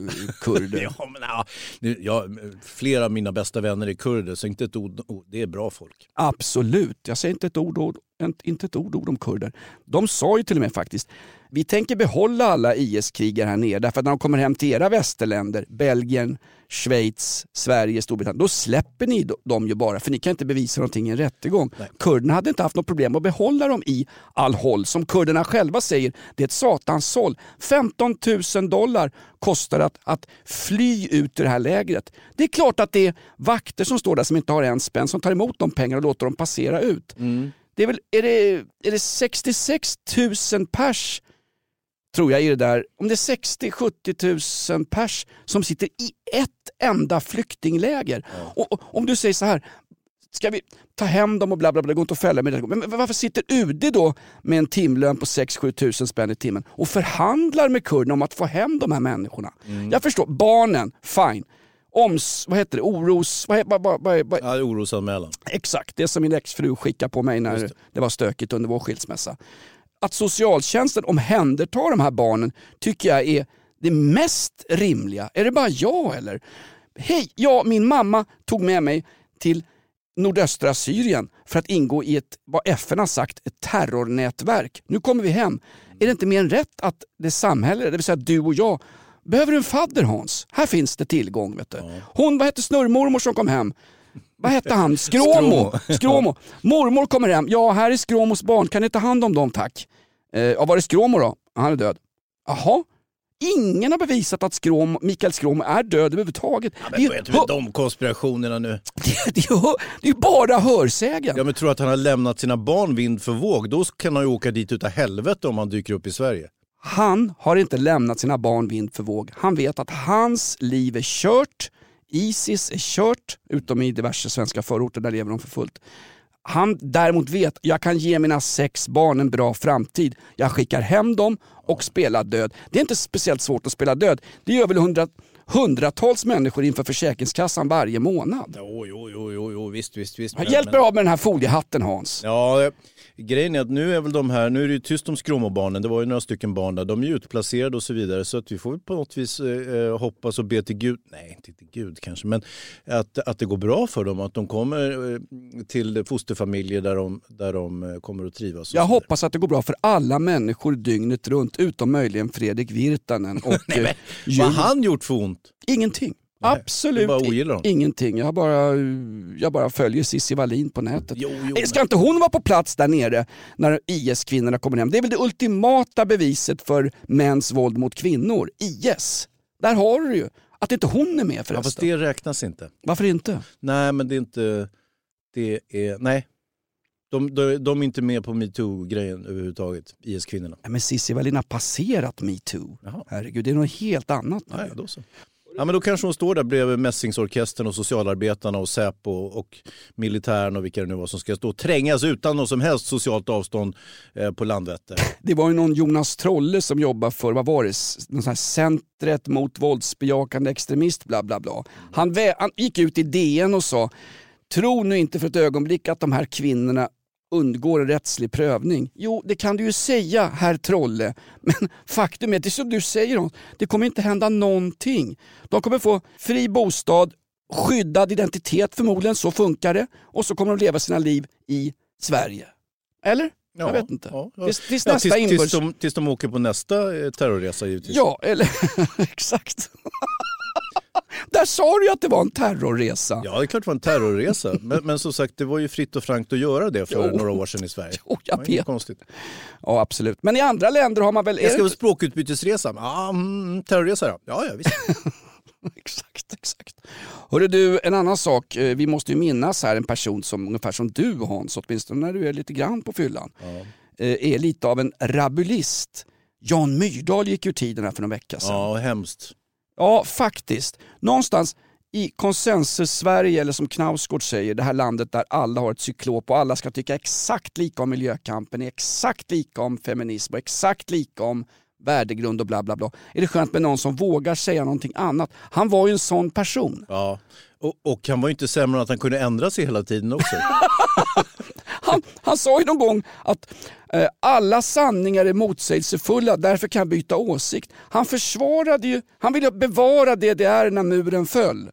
eh, kurder. [LAUGHS] Ja, men, ja, nu, ja, flera av mina bästa vänner är kurder, så inte ett ord, det är bra folk. Absolut, jag säger inte ett ord, inte ett ord, ord om kurder. De sa ju till och med faktiskt, vi tänker behålla alla IS-krigare här nere därför att när de kommer hem till era västerländer, Belgien, Schweiz, Sverige, Storbritannien, då släpper ni dem ju bara för ni kan inte bevisa någonting i en rättegång. Kurderna hade inte haft något problem att behålla dem i Al-Hol. Som kurderna själva säger, det är ett satans såll. 15 000 dollar kostar att, att fly ut ur det här lägret. Det är klart att det är vakter som står där som inte har en spänn som tar emot de pengarna och låter dem passera ut. Det är, väl, är, det, är det 66 000 pers tror jag i det där, om det är 60-70 000 pers som sitter i ett enda flyktingläger. Och, och, om du säger så här, ska vi ta hem dem och bla bla bla, det går inte att fälla med det. Men varför sitter UD då med en timlön på 6-7 tusen spänn i timmen och förhandlar med kurderna om att få hem de här människorna? Jag förstår, barnen, fine. Oms, vad heter det, oros... Vad, vad, vad, vad, vad, Ja, orosanmälan. Exakt, det som min exfru skickade på mig när det. var stökigt under vår skilsmässa. Att socialtjänsten omhändertar de här barnen tycker jag är det mest rimliga. Är det bara jag eller? Hej, ja min mamma tog med mig till nordöstra Syrien för att ingå i ett, vad FN har sagt, ett terrornätverk. Nu kommer vi hem. Är det inte mer än rätt att det samhälle, det vill säga du och jag, behöver du en fadder Hans? Här finns det tillgång. Vet du. Hon, vad hette snurrmormor som kom hem? Vad hette han? [LAUGHS] Skråmo. [LAUGHS] Skråmo. Mormor kommer hem. Ja, här är Skråmos barn. Kan ni ta hand om dem tack? Eh, ja, var är Skråmo då? Han är död. Jaha? Ingen har bevisat att Skråmo, Mikael Skråmo är död överhuvudtaget. Men det, är, heter det, de konspirationerna nu? [LAUGHS] det, det är ju bara hörsägen. Ja, men tror att han har lämnat sina barn vind för våg, då kan han ju åka dit utav helvete om han dyker upp i Sverige. Han har inte lämnat sina barn vind för våg. Han vet att hans liv är kört. Isis är kört, utom i diverse svenska förorter, där lever de för fullt. Han däremot vet, jag kan ge mina sex barn en bra framtid. Jag skickar hem dem och spelar död. Det är inte speciellt svårt att spela död. Det gör väl hundra, hundratals människor inför Försäkringskassan varje månad. Jo, jo, jo, jo, jo visst, visst, visst. Men- hjälper men- av med den här foliehatten Hans. Ja, grejen är att nu är väl de här, nu är det ju tyst om skråmobarnen, det var ju några stycken barn där, de är ju utplacerade och så vidare så att vi får på något vis eh, hoppas och be till Gud, nej inte till Gud kanske, men att, att det går bra för dem, att de kommer eh, till fosterfamiljer där de, där de eh, kommer att trivas. Jag hoppas att det går bra för alla människor dygnet runt, utom möjligen Fredrik Virtanen [LAUGHS] och Nej, men, eh, vad har han gjort för ont? Ingenting. Nej, Absolut ingenting. Jag bara, jag bara följer Cissi Wallin på nätet. Jo, jo, Ska inte hon vara på plats där nere när IS-kvinnorna kommer hem? Det är väl det ultimata beviset för mäns våld mot kvinnor. IS. Där har du ju. Att inte hon är med Ja, förresten. fast det räknas inte. Varför inte? Nej, men det är inte, det är, nej. De, de, de är inte med på metoo-grejen överhuvudtaget, IS-kvinnorna. Nej, men Cissi Wallin har passerat metoo. Jaha. Herregud, det är något helt annat. Ja, ja, då så. Ja, men då kanske hon står där bredvid Mässingsorkestern och socialarbetarna och Säpo och militären och vilka det nu var som ska stå och trängas utan något som helst socialt avstånd eh, på Landvetter. Det var ju någon Jonas Trolle som jobbade för, vad var det, någon sån här centret mot våldsbejakande extremist bla bla bla. Han, vä- han gick ut i DN och sa, tro nu inte för ett ögonblick att de här kvinnorna undgår en rättslig prövning. Jo, det kan du ju säga herr Trolle, [LAUGHS] men faktum är, det är som du säger, det kommer inte hända någonting. De kommer få fri bostad, skyddad identitet förmodligen, så funkar det, och så kommer de leva sina liv i Sverige. Eller? Jag vet inte. Ja, ja. Tills, tills Ja, nästa tills, tills, de, tills de åker på nästa eh, terrorresa givetvis. Ja, eller [LAUGHS] exakt. Där sa du ju att det var en terrorresa. Ja, det är klart det var en terrorresa. [LAUGHS] Men, men som sagt, det var ju fritt och frankt att göra det för Jo. några år sedan i Sverige. Jo, jag Det vet. konstigt. Ja, absolut. Men i andra länder har man väl... Jag ska på språkutbytesresa. Ja, mm, terrorresa då. Ja, ja, visst. [LAUGHS] Exakt, exakt. Hörru du, en annan sak. Eh, Vi måste ju minnas här en person som ungefär som du Hans, åtminstone när du är lite grann på fyllan, eh, är lite av en rabulist. Jan Myrdal gick ur tiden här för någon vecka sedan. Ja, hemskt. Ja, faktiskt. Någonstans i konsensus-Sverige, eller som Knausgård säger, det här landet där alla har ett cyklop och alla ska tycka exakt lika om miljökampen, exakt lika om feminism och exakt lika om värdegrund och bla bla bla. Är det skönt med någon som vågar säga någonting annat? Han var ju en sån person. Ja. Och, och han var ju inte sämre än att han kunde ändra sig hela tiden också. [LAUGHS] Han, han sa ju någon gång att eh, alla sanningar är motsägelsefulla, därför kan jag byta åsikt. Han försvarade ju, han ville bevara DDR när muren föll.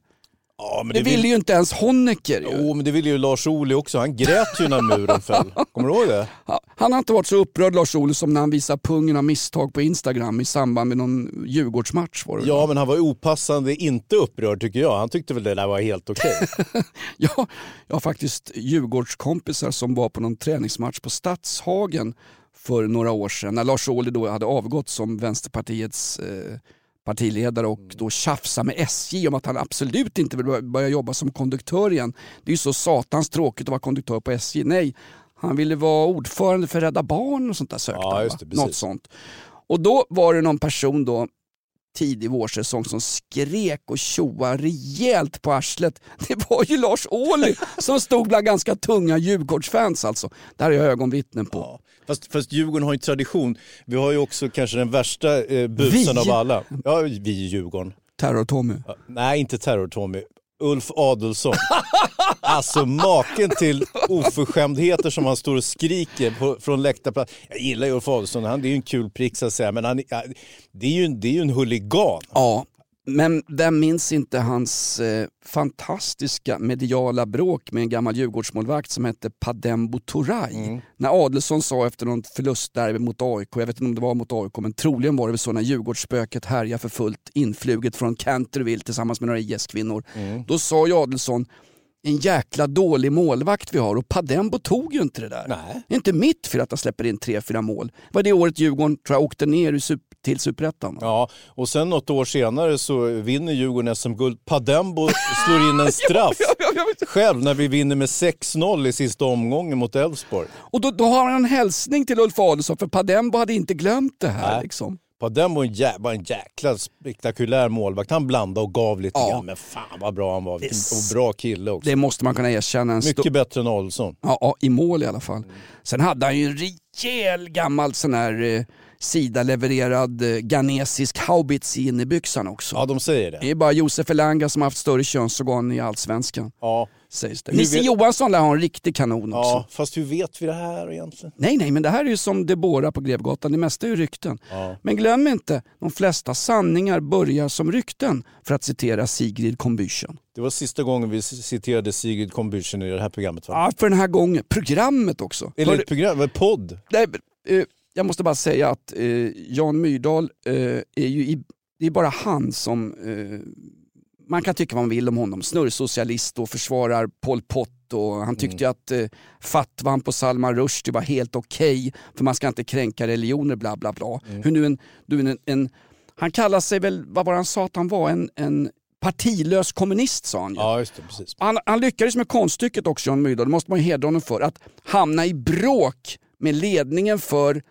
Ja, men Det ville ju inte ens Honecker. Jo, men det ville ju Lars Ohly också. Han grät ju när muren [LAUGHS] föll. Kommer du ihåg det? Han har inte varit så upprörd Lars-Olle som när han visar pungen av misstag på Instagram i samband med någon Djurgårdsmatch. Var det. Ja, men han var opassande inte upprörd tycker jag. Han tyckte väl det där var helt okej. [LAUGHS] Ja, jag har faktiskt Djurgårdskompisar som var på någon träningsmatch på Stadshagen för några år sedan när Lars Ohly då hade avgått som Vänsterpartiets eh, partiledare och då tjafsa med SJ om att han absolut inte vill börja- jobba som konduktör igen. Det är ju så satans tråkigt att vara konduktör på SJ. Nej, han ville vara ordförande för Rädda Barn och sånt där sökte Ja, det. Något sånt. Och då var det någon person då tidig vårsäsong som skrek och tjoade rejält på arslet. [LAUGHS] Det var ju Lars Ohly som stod bland ganska tunga Djurgårdsfans alltså. Där har jag ögonvittnen på. Ja. Fast, fast Djurgården har ju tradition. Vi har ju också kanske den värsta eh, busen Vi? av alla. Ja, vi i Djurgården. Terror-Tommy. Ja, nej, inte Terror-Tommy. Ulf Adelsson. [LAUGHS] Alltså maken till oförskämdheter som han står och skriker på, från läktarplats. Jag gillar ju Ulf Adelsson, han det är ju en kul prick så att säga, men han, det, är ju, en- det är ju en huligan. Ja, men vem minns inte hans eh, fantastiska mediala bråk med en gammal Djurgårdsmålvakt som hette Padembo Turay. När Adelsson sa efter någon förlust där mot AIK, jag vet inte om det var mot AIK, men troligen var det väl så när Djurgårdsspöket härjar för fullt influget från Canterville tillsammans med några IS-kvinnor. Då sa ju Adelsson en jäkla dålig målvakt vi har och Padembo tog ju inte det där. Nej. Det är inte mitt fel att han släpper in tre, fyra mål. Det var det året Djurgården tror jag, åkte ner till Superettan. Ja, och sen något år senare så vinner Djurgården SM-guld. Padembo slår in en [LAUGHS] straff själv när vi vinner med 6-0 i sista omgången mot Elfsborg. Och då, då har han en hälsning till Ulf Adelsson för Padembo hade inte glömt det här. Nej. Liksom. Padembo var en jä- var en jäkla spektakulär målvakt. Han blandade och gav lite Ja. grann, men fan vad bra han var. Det- och bra kille också. Det måste man kunna erkänna. En Mycket bättre än Adelsson. ja, ja, I mål i alla fall. Sen hade han ju en rejäl gammal sån här eh, Sida-levererad eh, ghanesisk haubits i innerbyxan också. Ja, de säger det. Det är bara Josef Elanga som har haft större könsorgan i Allsvenskan. Ja. Sägs det. Hur Nisse vet- Johansson lär ha en riktig kanon också. ja, fast hur vet vi det här egentligen? Nej, nej, men det här är ju som Debora på Grevgatan. Det mesta är ju rykten. Ja. Men glöm inte, de flesta sanningar börjar som rykten, för att citera Sigrid Combüchen. Det var sista gången vi citerade Sigrid Combüchen i det här programmet va? Ja, för den här gången. Programmet också. Eller Hör- ett program, en podd. Nej, men, eh, jag måste bara säga att eh, Jan Myrdal eh, är ju i, det är bara han som eh, man kan tycka vad man vill om honom. Snurrsocialist och försvarar Pol Pot och han tyckte ju att eh, fatwan på Salman Rushdie var helt okej för man ska inte kränka religioner bla bla bla. Hur nu en, du, en, en, han kallar sig väl, vad var det han sa att han var, en, en partilös kommunist sa han ju. Ja, just det. Precis. Han, han lyckades med konststycket också, Jan Myrdal, det måste man ju hedra honom för, att hamna i bråk med ledningen för,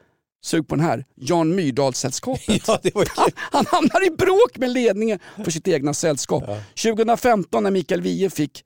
sug på den här, Jan Myrdal-sällskapet. [LAUGHS] Ja, Han, han hamnar i bråk med ledningen för sitt egna sällskap. 2015 när Mikael Wiehe fick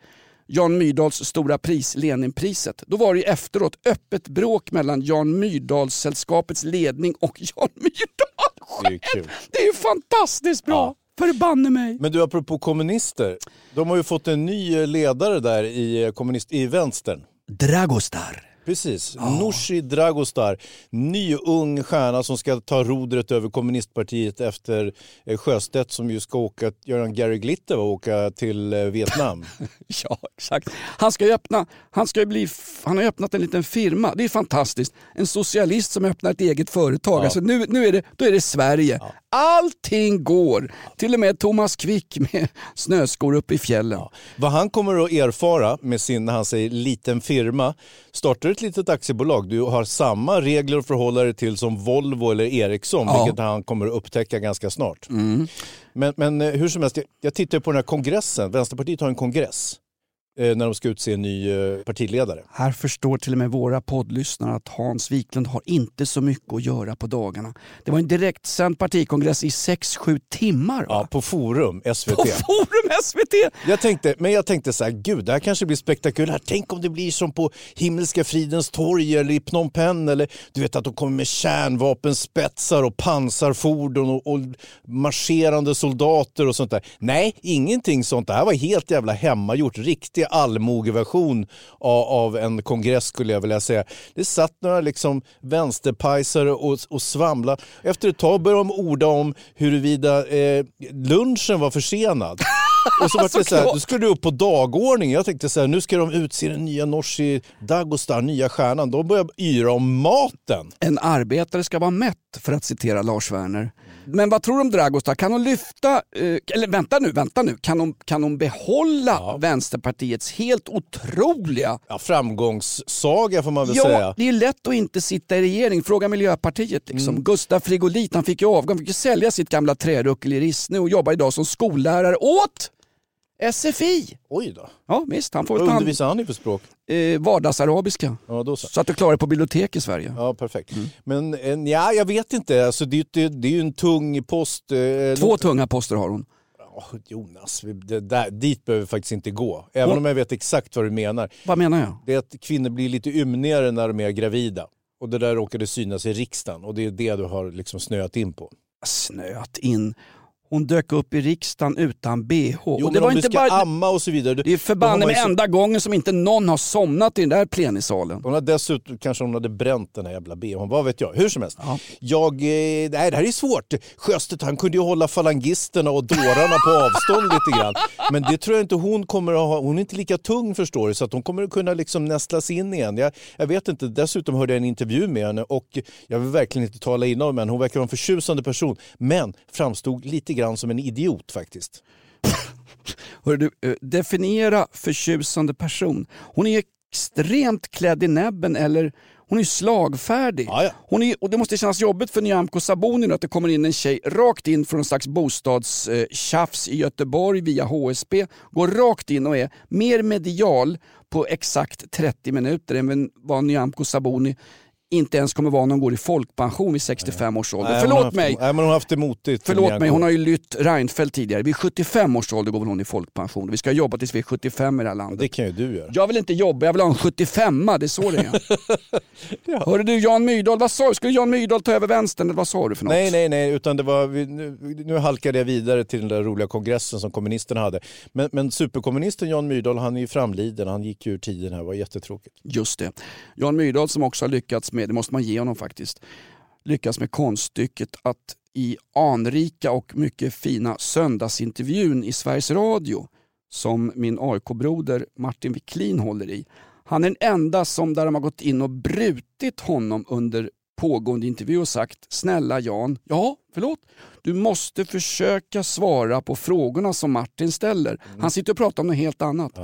Jan Myrdals stora pris, Leninpriset, då var det ju efteråt öppet bråk mellan Jan Myrdals-sällskapets ledning och Jan Myrdal Det är ju själv. kul. Det är ju fantastiskt bra! Förbanne mig! Men du, apropå kommunister. De har ju fått en ny ledare där i, kommunist, i vänstern. Dragostar. Precis. Nooshi Dragostar, ny ung stjärna som ska ta rodret över kommunistpartiet efter eh, Sjöstedt som ju ska åka, göra en Gary Glitter och åka till eh, Vietnam. [LAUGHS] Ja, exakt. Han, ska ju öppna, han, ska bli, han har öppnat en liten firma. Det är fantastiskt. En socialist som öppnar ett eget företag. Ja. Alltså nu, nu är det, då är det Sverige. Allting går. Till och med Thomas Quick med snöskor uppe i fjällen. Vad han kommer att erfara med sin, när han säger liten firma, startar ett litet aktiebolag, du har samma regler att förhålla dig till som Volvo eller Ericsson, Ja. vilket han kommer att upptäcka ganska snart. Mm. Men, men eh, hur som helst, jag, tittar på den här kongressen, Vänsterpartiet har en kongress när de ska utse en ny eh, partiledare. Här förstår till och med våra poddlyssnare att Hans Wiklund har inte så mycket att göra på dagarna. Det var en direktsänd partikongress i 6-7 timmar. Va? Ja, på Forum, SVT. På Forum SVT! Jag tänkte, men jag tänkte så här, gud det här kanske blir spektakulärt. Tänk om det blir som på Himmelska fridens torg eller i Phnom Penh. Eller du vet att de kommer med kärnvapenspetsar och pansarfordon och, och marscherande soldater och sånt där. Nej, ingenting sånt. Det här var helt jävla hemmagjort. Riktig allmogeversion av, av en kongress skulle jag vilja säga. Det satt några liksom vänsterpajsare och, och svamla. Efter ett tag började de orda om huruvida eh, lunchen var försenad. Och så var det så här, [LAUGHS] då skulle du upp på dagordningen. Jag tänkte så här, nu ska de utse den nya Nooshi Dagostar, nya stjärnan. De börjar yra om maten. En arbetare ska vara mätt, för att citera Lars Werner. Men vad tror du om Dragostar? Kan hon lyfta, eh, eller vänta nu, vänta nu. Kan hon, kan hon behålla Vänsterpartiets helt otroliga... Ja, framgångssaga får man väl Ja, säga. det är lätt att inte sitta i regering. Fråga Miljöpartiet. Liksom. Gustaf Frigolit, han fick ju avgång, han fick ju sälja sitt gamla träruckel i Rissne och jobbar idag som skollärare åt SFI. Oj då. Ja visst, han får Vad undervisar han i för språk? Eh, vardagsarabiska. Ja, då så. Så att du klarar dig på bibliotek i Sverige. Ja, perfekt. Men en, ja, jag vet inte. Alltså, det, det, det är ju en tung post. Eh, Två tunga poster har hon. Åh, Jonas, det där, dit behöver vi faktiskt inte gå. Även Hon- om jag vet exakt vad du menar. Vad menar jag? Det är att kvinnor blir lite ymnigare när de är gravida. Och det där råkade synas i riksdagen och det är det du har liksom snöat in på. Snöat in. Hon dök upp i riksdagen utan bh. Jo, och det var inte bara... amma och så vidare. Det är förbanne med så- enda gången som inte någon har somnat i den där plenisalen. Hon har dessutom, kanske hon hade bränt den här jävla bhn, vad vet jag. Hur som helst. Jag, eh, nej, det här är svårt. Sjöstedt han kunde ju hålla falangisterna och dårarna på avstånd lite grann. Men det tror jag inte hon kommer att ha. Hon är inte lika tung förstår du, så att hon kommer att kunna liksom nästla sig in igen. Jag, jag vet inte, dessutom hörde jag en intervju med henne och jag vill verkligen inte tala illa om henne. Hon verkar vara en förtjusande person, men framstod lite grann som en idiot faktiskt. [LAUGHS] Hör du, eh, definiera förtjusande person. Hon är extremt klädd i näbben eller hon är slagfärdig. Ja, ja. Hon är, och det måste kännas jobbigt för Nyamko Sabuni att det kommer in en tjej rakt in från en slags bostadstjafs i Göteborg via HSB. Går rakt in och är mer medial på exakt 30 minuter än vad Nyamko Sabuni inte ens kommer vara när hon går i folkpension vid 65 års ålder. Nej, Förlåt haft- mig. Nej, men hon har haft det motigt. Förlåt mig, hon har ju lytt Reinfeldt tidigare. Vid 75 års ålder går väl hon i folkpension. Vi ska jobba tills vi är 75 i det här landet. Det kan ju du göra. Jag vill inte jobba, jag vill ha en 75 det är så det är. [LAUGHS] Hörru du Jan Myrdal, vad sa du? Skulle Jan Myrdal ta över vänstern eller vad sa du för något? Nej, nej, nej, utan det var, nu, nu halkade jag vidare till den där roliga kongressen som kommunisterna hade. Men, men superkommunisten Jan Myrdal, han är ju framliden, han gick ju ur tiden här, det var jättetråkigt. Just det. Jan Myrdal som också har lyckats med, det måste man ge honom faktiskt, lyckats med konststycket att i anrika och mycket fina söndagsintervjun i Sveriges Radio som min AIK-broder Martin Wiklin håller i. Han är den enda som där de har gått in och brutit honom under pågående intervju och sagt snälla Jan, ja förlåt, du måste försöka svara på frågorna som Martin ställer. Han sitter och pratar om något helt annat.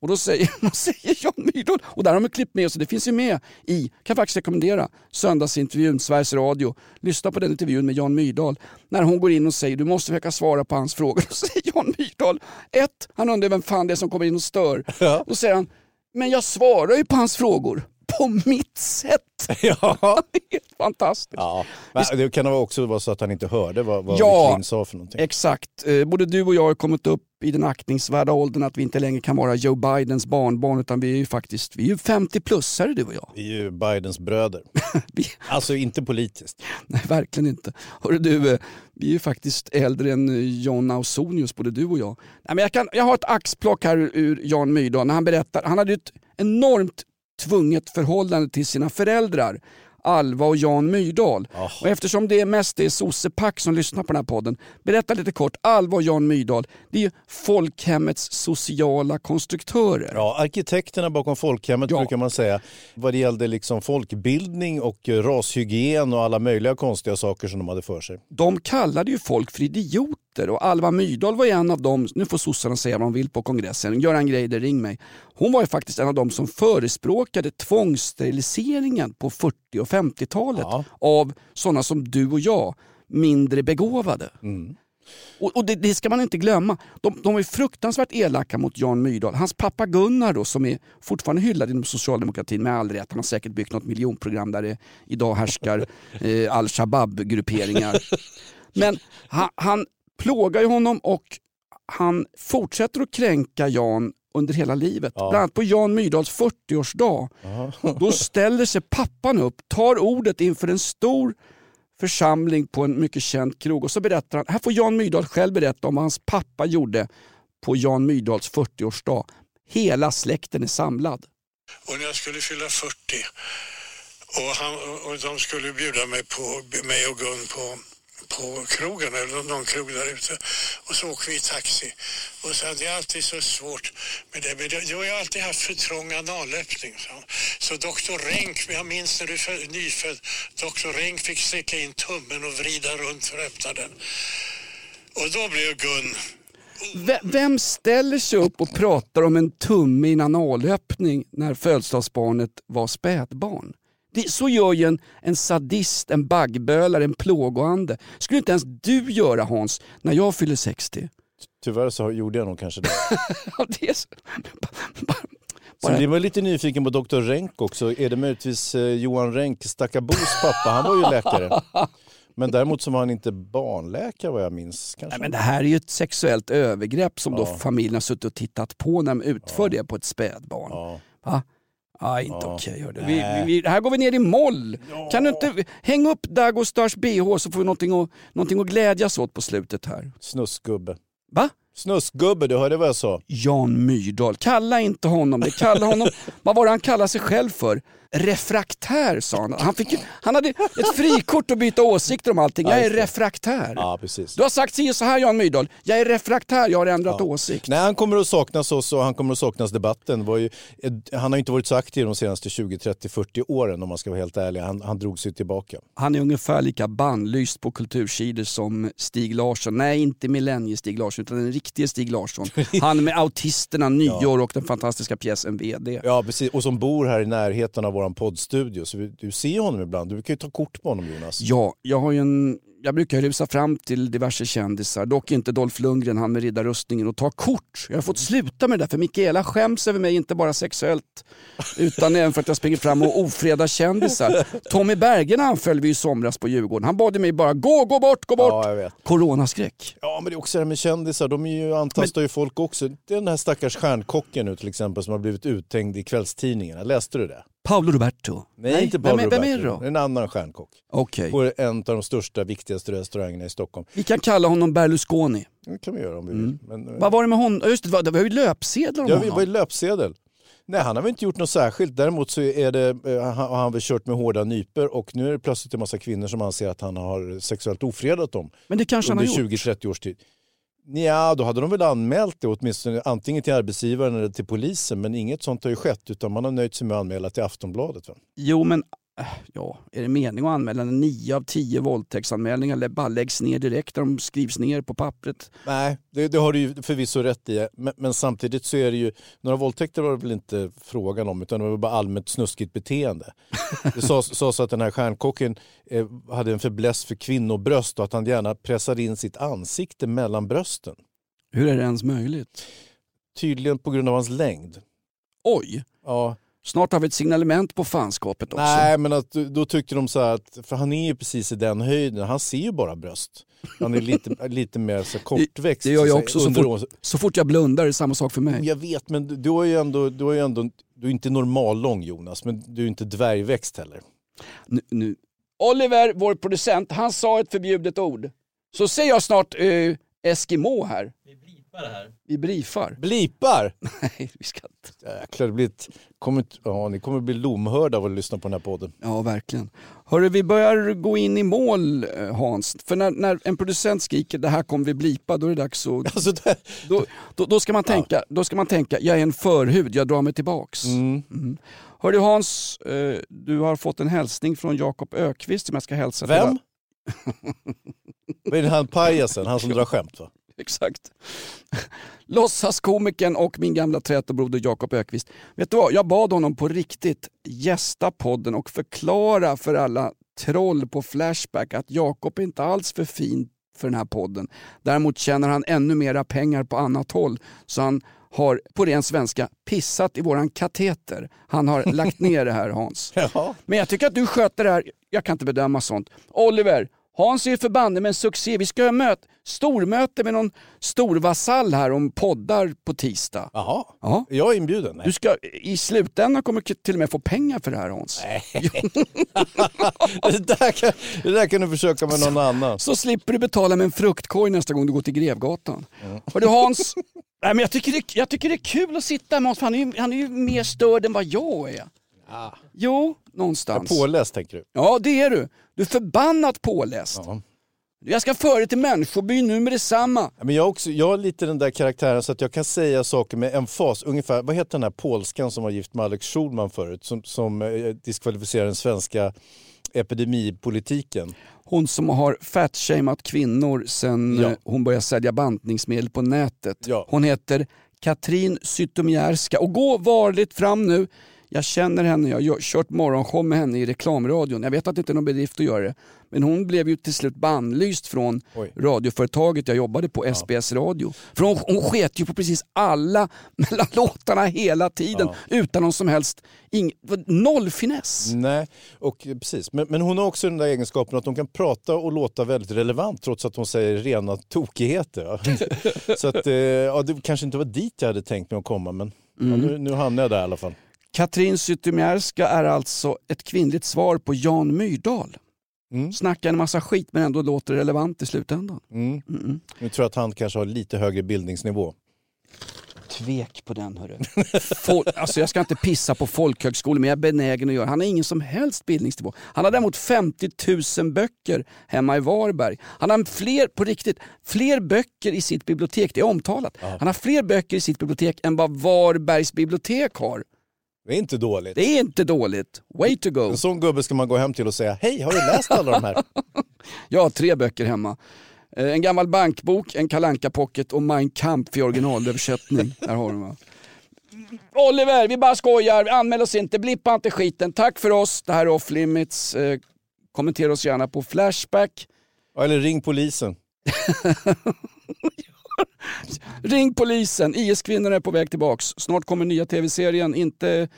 Och då säger, [LAUGHS] då säger Jan Myrdal, och där har de klippt med, så det finns ju med i, kan faktiskt rekommendera, söndagsintervjun, Sveriges Radio. Lyssna på den intervjun med Jan Myrdal. När hon går in och säger du måste försöka svara på hans frågor. [LAUGHS] Då säger Jan Myrdal, ett, han undrar vem fan det är som kommer in och stör. Då säger han, men jag svarar ju på hans frågor. På mitt sätt. [LAUGHS] Ja. [LAUGHS] Helt fantastiskt. Ja. Men det kan också vara så att han inte hörde vad, vad Ja. Wiklin sa för någonting. Exakt. Eh, Både du och jag har kommit upp i den aktningsvärda åldern att vi inte längre kan vara Joe Bidens barnbarn utan vi är ju faktiskt vi är ju 50-plussare du och jag. Vi är ju Bidens bröder. [LAUGHS] Alltså inte politiskt. Nej, verkligen inte. Hörru du, eh, vi är ju faktiskt äldre än eh, John Ausonius, både du och jag. Nej, men jag, kan, jag har ett axplock här ur, Jan Myrdal när han berättar, han hade ett enormt tvunget förhållande till sina föräldrar. Alva och Jan Myrdal. Och eftersom det mest är sossepack som lyssnar på den här podden, berätta lite kort. Alva och Jan Myrdal, det är ju folkhemmets sociala konstruktörer. Ja, arkitekterna bakom folkhemmet brukar man säga. Vad det gällde liksom folkbildning och rashygien och alla möjliga konstiga saker som de hade för sig. De kallade ju folk för idioter och Alva Myrdal var en av dem, nu får sossarna säga vad de vill på kongressen, Göran Greider ring mig. Hon var ju faktiskt en av dem som förespråkade tvångssteriliseringen på 40 och 50-talet av sådana som du och jag, mindre begåvade. Och, och det, det ska man inte glömma. De, de är fruktansvärt elaka mot Jan Myrdal. Hans pappa Gunnar då, som är fortfarande hyllad inom socialdemokratin med all rätt. Han har säkert byggt något miljonprogram där det idag härskar [LAUGHS] eh, al-Shabaab-grupperingar. Men han, han plågar ju honom och han fortsätter att kränka Jan under hela livet. Bland annat på Jan Myrdals 40-årsdag. Då ställer sig pappan upp, tar ordet inför en stor församling på en mycket känd krog och så berättar han, här får Jan Myrdal själv berätta om vad hans pappa gjorde på Jan Myrdals 40-årsdag. Hela släkten är samlad. Och när jag skulle fylla 40 och, han, och de skulle bjuda mig, på, mig och Gun på, på krogen, eller någon krog där ute. Och så åker vi i taxi. Och så hade jag alltid så svårt med det. Men du har ju alltid haft för trång analöppning. Så. Så doktor Renck, jag minns när du är nyfödd, doktor Renck fick sticka in tummen och vrida runt för att öppna den. Och då blev Gun V- vem ställer sig upp och pratar om en tumme i en analöppning när födelsedagsbarnet var spädbarn? Det, så gör ju en, en sadist, en baggbölare, en plågoande. Skulle inte ens du göra Hans när jag fyller 60? Tyvärr så gjorde jag nog kanske det. [LAUGHS] Ja, det är så. Så vi var lite nyfiken på Dr. Renck också. Är det möjligtvis eh, Johan Renck, Stackabos pappa? Han var ju läkare. Men däremot så var han inte barnläkare vad jag minns. Kanske. Nej, men det här är ju ett sexuellt övergrepp som då Ja. familjen har suttit och tittat på när de utför det på ett spädbarn. Va? Ja, inte okej. hördu. vi, Nej. vi, vi, här går vi ner i moll. Kan du inte hänga upp Dagostars bh så får vi någonting att, någonting att glädjas åt på slutet här. Snuskgubbe. Va? Snuskgubbe, du hörde vad jag sa? Jan Myrdal. Kalla inte honom det. Kalla honom, [LAUGHS] vad var det han kallade sig själv för? Refraktär sa han. Han, fick, han hade ett frikort att byta åsikter om allting. Jag är refraktär. Ja, precis. Du har sagt si och så här Jan Myrdal. Jag är refraktär, jag har ändrat åsikt. Nej, han kommer att saknas oss och han kommer att saknas debatten. Ju, eh, han har inte varit så aktiv de senaste 20, 30, 40 åren om man ska vara helt ärlig. Han, han drog sig tillbaka. Han är ungefär lika bannlyst på kultursidor som Stig Larsson. Nej, inte millennie-Stig Larsson, utan den riktiga Stig Larsson. [LAUGHS] Han med autisterna, nyår och den fantastiska pjäsen VD. Ja, precis. Och som bor här i närheten av vår poddstudio. Så vi- du ser honom ibland. Du kan ju ta kort på honom Jonas. Ja, jag har ju en... Jag brukar rusa fram till diverse kändisar, dock inte Dolph Lundgren, han med riddarrustningen, och ta kort. Jag har fått sluta med det där, för Mikaela skäms över mig, inte bara sexuellt, utan även för att jag springer fram och ofredar kändisar. Tommy Bergen anföll vi i somras på Djurgården. Han bad mig bara gå, gå bort, gå bort! Ja, jag vet. Coronaskräck. Ja, men det är också det här med kändisar. De är ju, antastar ju folk också. Den här stackars stjärnkocken nu till exempel som har blivit uthängd i kvällstidningarna. Läste du det? Paolo Roberto. Nej, inte Paolo vem, är- vem är det Roberto. då? En annan stjärnkock. Okej. På en av de största, viktigaste restaurangerna i Stockholm. Vi kan kalla honom Berlusconi. Det kan vi göra om vi vill. Men, eh, Vad var det med honom? Just det, det var ju löpsedlar om Ja, honom. vad är löpsedel? Nej, han har väl inte gjort något särskilt. Däremot så är det, eh, han, har han väl kört med hårda nyper och nu är det plötsligt en massa kvinnor som anser att han har sexuellt ofredat dem. Men det kanske han under har gjort. 20-30 års tid. Ja, då hade de väl anmält det åtminstone antingen till arbetsgivaren eller till polisen men inget sånt har ju skett utan man har nöjt sig med att anmäla till Aftonbladet. Va? Jo men, ja, är det mening att anmäla när nio av tio våldtäktsanmälningar bara läggs ner direkt när de skrivs ner på pappret? Nej, det, det har du ju förvisso rätt i. Men, men samtidigt så är det ju, några våldtäkter var det väl inte frågan om utan det var bara allmänt snuskigt beteende. [LAUGHS] Det sades, sades att den här stjärnkocken eh, hade en fäbless för kvinnobröst och att han gärna pressade in sitt ansikte mellan brösten. Hur är det ens möjligt? Tydligen på grund av hans längd. Oj! Ja. Snart har vi ett signalement på fanskapet också. Nej, men att, då tyckte de så här att, för han är ju precis i den höjden, han ser ju bara bröst. Han är lite, [LAUGHS] lite mer så kortväxt. Det gör jag så också. Så fort, så fort jag blundar är det samma sak för mig. Jag vet, men du, du, har ju ändå, du, har ju ändå, du är inte normallång Jonas, men du är inte dvärgväxt heller. Nu, nu. Oliver, vår producent, han sa ett förbjudet ord. Så säger jag snart eh, Eskimo här. Vi briefar. Blipar? [LAUGHS] Nej, vi ska inte. Jäklar, det blir ett, kommer, ja, ni kommer bli lomhörda av att lyssna på den här podden. Ja, verkligen. Hörru, vi börjar gå in i mål eh, Hans. För när, när en producent skriker det här kommer vi blipa, då är det dags att... [LAUGHS] Alltså det, Då, då, då, ska man tänka, då ska man tänka, jag är en förhud, jag drar mig tillbaks. Mm. Hörru Hans, eh, du har fått en hälsning från Jakob Ökvist som jag ska hälsa till. vem? [LAUGHS] Vad är det han pajasen, han som drar skämt va? [LAUGHS] Exakt. Låtsaskomikern och min gamla trätobroder Jakob Ökvist. Vet du vad, jag bad honom på riktigt gästa podden och förklara för alla troll på Flashback att Jakob är inte alls för fin för den här podden. Däremot tjänar han ännu mera pengar på annat håll. Så han har på ren svenska pissat i våran kateter. Han har lagt ner det här Hans. [LAUGHS] Ja. Men jag tycker att du sköter det här, jag kan inte bedöma sånt. Oliver, Hans är ju förbanne med en succé. Vi ska ha möt, stormöte med någon storvasall här om poddar på tisdag. Jaha, Ja. jag är inbjuden? Nej. Du ska, I slutändan kommer du till och med få pengar för det här Hans. [LAUGHS] [LAUGHS] det, där kan, det där kan du försöka med någon annan. Så slipper du betala med en fruktkorg nästa gång du går till Grevgatan. Hörru Hans, [LAUGHS] nej, men jag, tycker det, jag tycker det är kul att sitta med Hans, han är, ju, han är ju mer störd än vad jag är. Jo, någonstans. Påläst tänker du? Ja, det är du. Du är förbannat påläst. Ja. Jag ska före till människobyn nu med detsamma. Ja, Men jag, också, jag har lite den där karaktären så att jag kan säga saker med emfas. Ungefär, vad heter den här polskan som var gift med Alex Schulman förut? Som, som eh, diskvalificerar den svenska epidemipolitiken. Hon som har fatshameat kvinnor sen Ja. eh, hon började sälja bantningsmedel på nätet. Ja. Hon heter Katrin Zytomierska. Och gå varligt fram nu. Jag känner henne, jag har kört morgonshow med henne i reklamradion. Jag vet att det inte är någon bedrift att göra det. Men hon blev ju till slut bannlyst från Oj. radioföretaget jag jobbade på, SBS radio. För hon, hon sket ju på precis alla [LAUGHS] mellan låtarna hela tiden utan någon som helst, ing, noll finess. Nej, och precis. Men, men hon har också den där egenskapen att hon kan prata och låta väldigt relevant trots att hon säger rena tokigheter. va? [LAUGHS] så att, eh, ja, det kanske inte var dit jag hade tänkt mig att komma men ja, nu, nu hamnade jag där i alla fall. Katrin Zytomierska är alltså ett kvinnligt svar på Jan Myrdal. Mm. Snackar en massa skit men ändå låter relevant i slutändan. Mm. Mm-mm. Nu tror jag att han kanske har lite högre bildningsnivå. Tvek på den hörru. Fol- alltså jag ska inte pissa på folkhögskolor men jag är benägen att göra Han har ingen som helst bildningsnivå. Han har däremot 50 000 böcker hemma i Varberg. Han har fler, på riktigt, fler böcker i sitt bibliotek, det är omtalat. Han har fler böcker i sitt bibliotek än vad Varbergs bibliotek har. Det är inte dåligt. Det är inte dåligt. Way to go. En sån gubbe ska man gå hem till och säga hej, har du läst alla de här? [LAUGHS] Jag har tre böcker hemma. Eh, En gammal bankbok, en kalanka pocket och Mein Kampf i originalöversättning. Där har du va. Oliver, vi bara skojar. Anmäl oss inte, blippa inte skiten. Tack för oss. Det här är Off Limits. Eh, Kommentera oss gärna på Flashback. Eller ring polisen. [LAUGHS] Ring polisen, IS-kvinnorna är på väg tillbaks. Snart kommer nya tv-serien, inte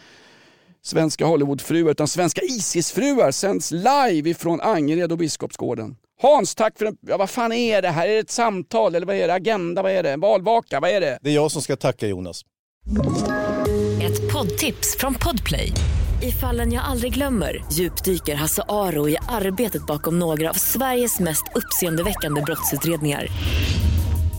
svenska Hollywoodfruar utan svenska Isis-fruar sänds live ifrån Angered och Biskopsgården. Hans, tack för en... Ja, vad fan är det här? Är det ett samtal eller vad är det? Agenda? Vad är det? Valvaka? Vad är det? Det är jag som ska tacka Jonas. Ett poddtips från Podplay. I fallen jag aldrig glömmer djupdyker Hasse Aro i arbetet bakom några av Sveriges mest uppseendeväckande brottsutredningar.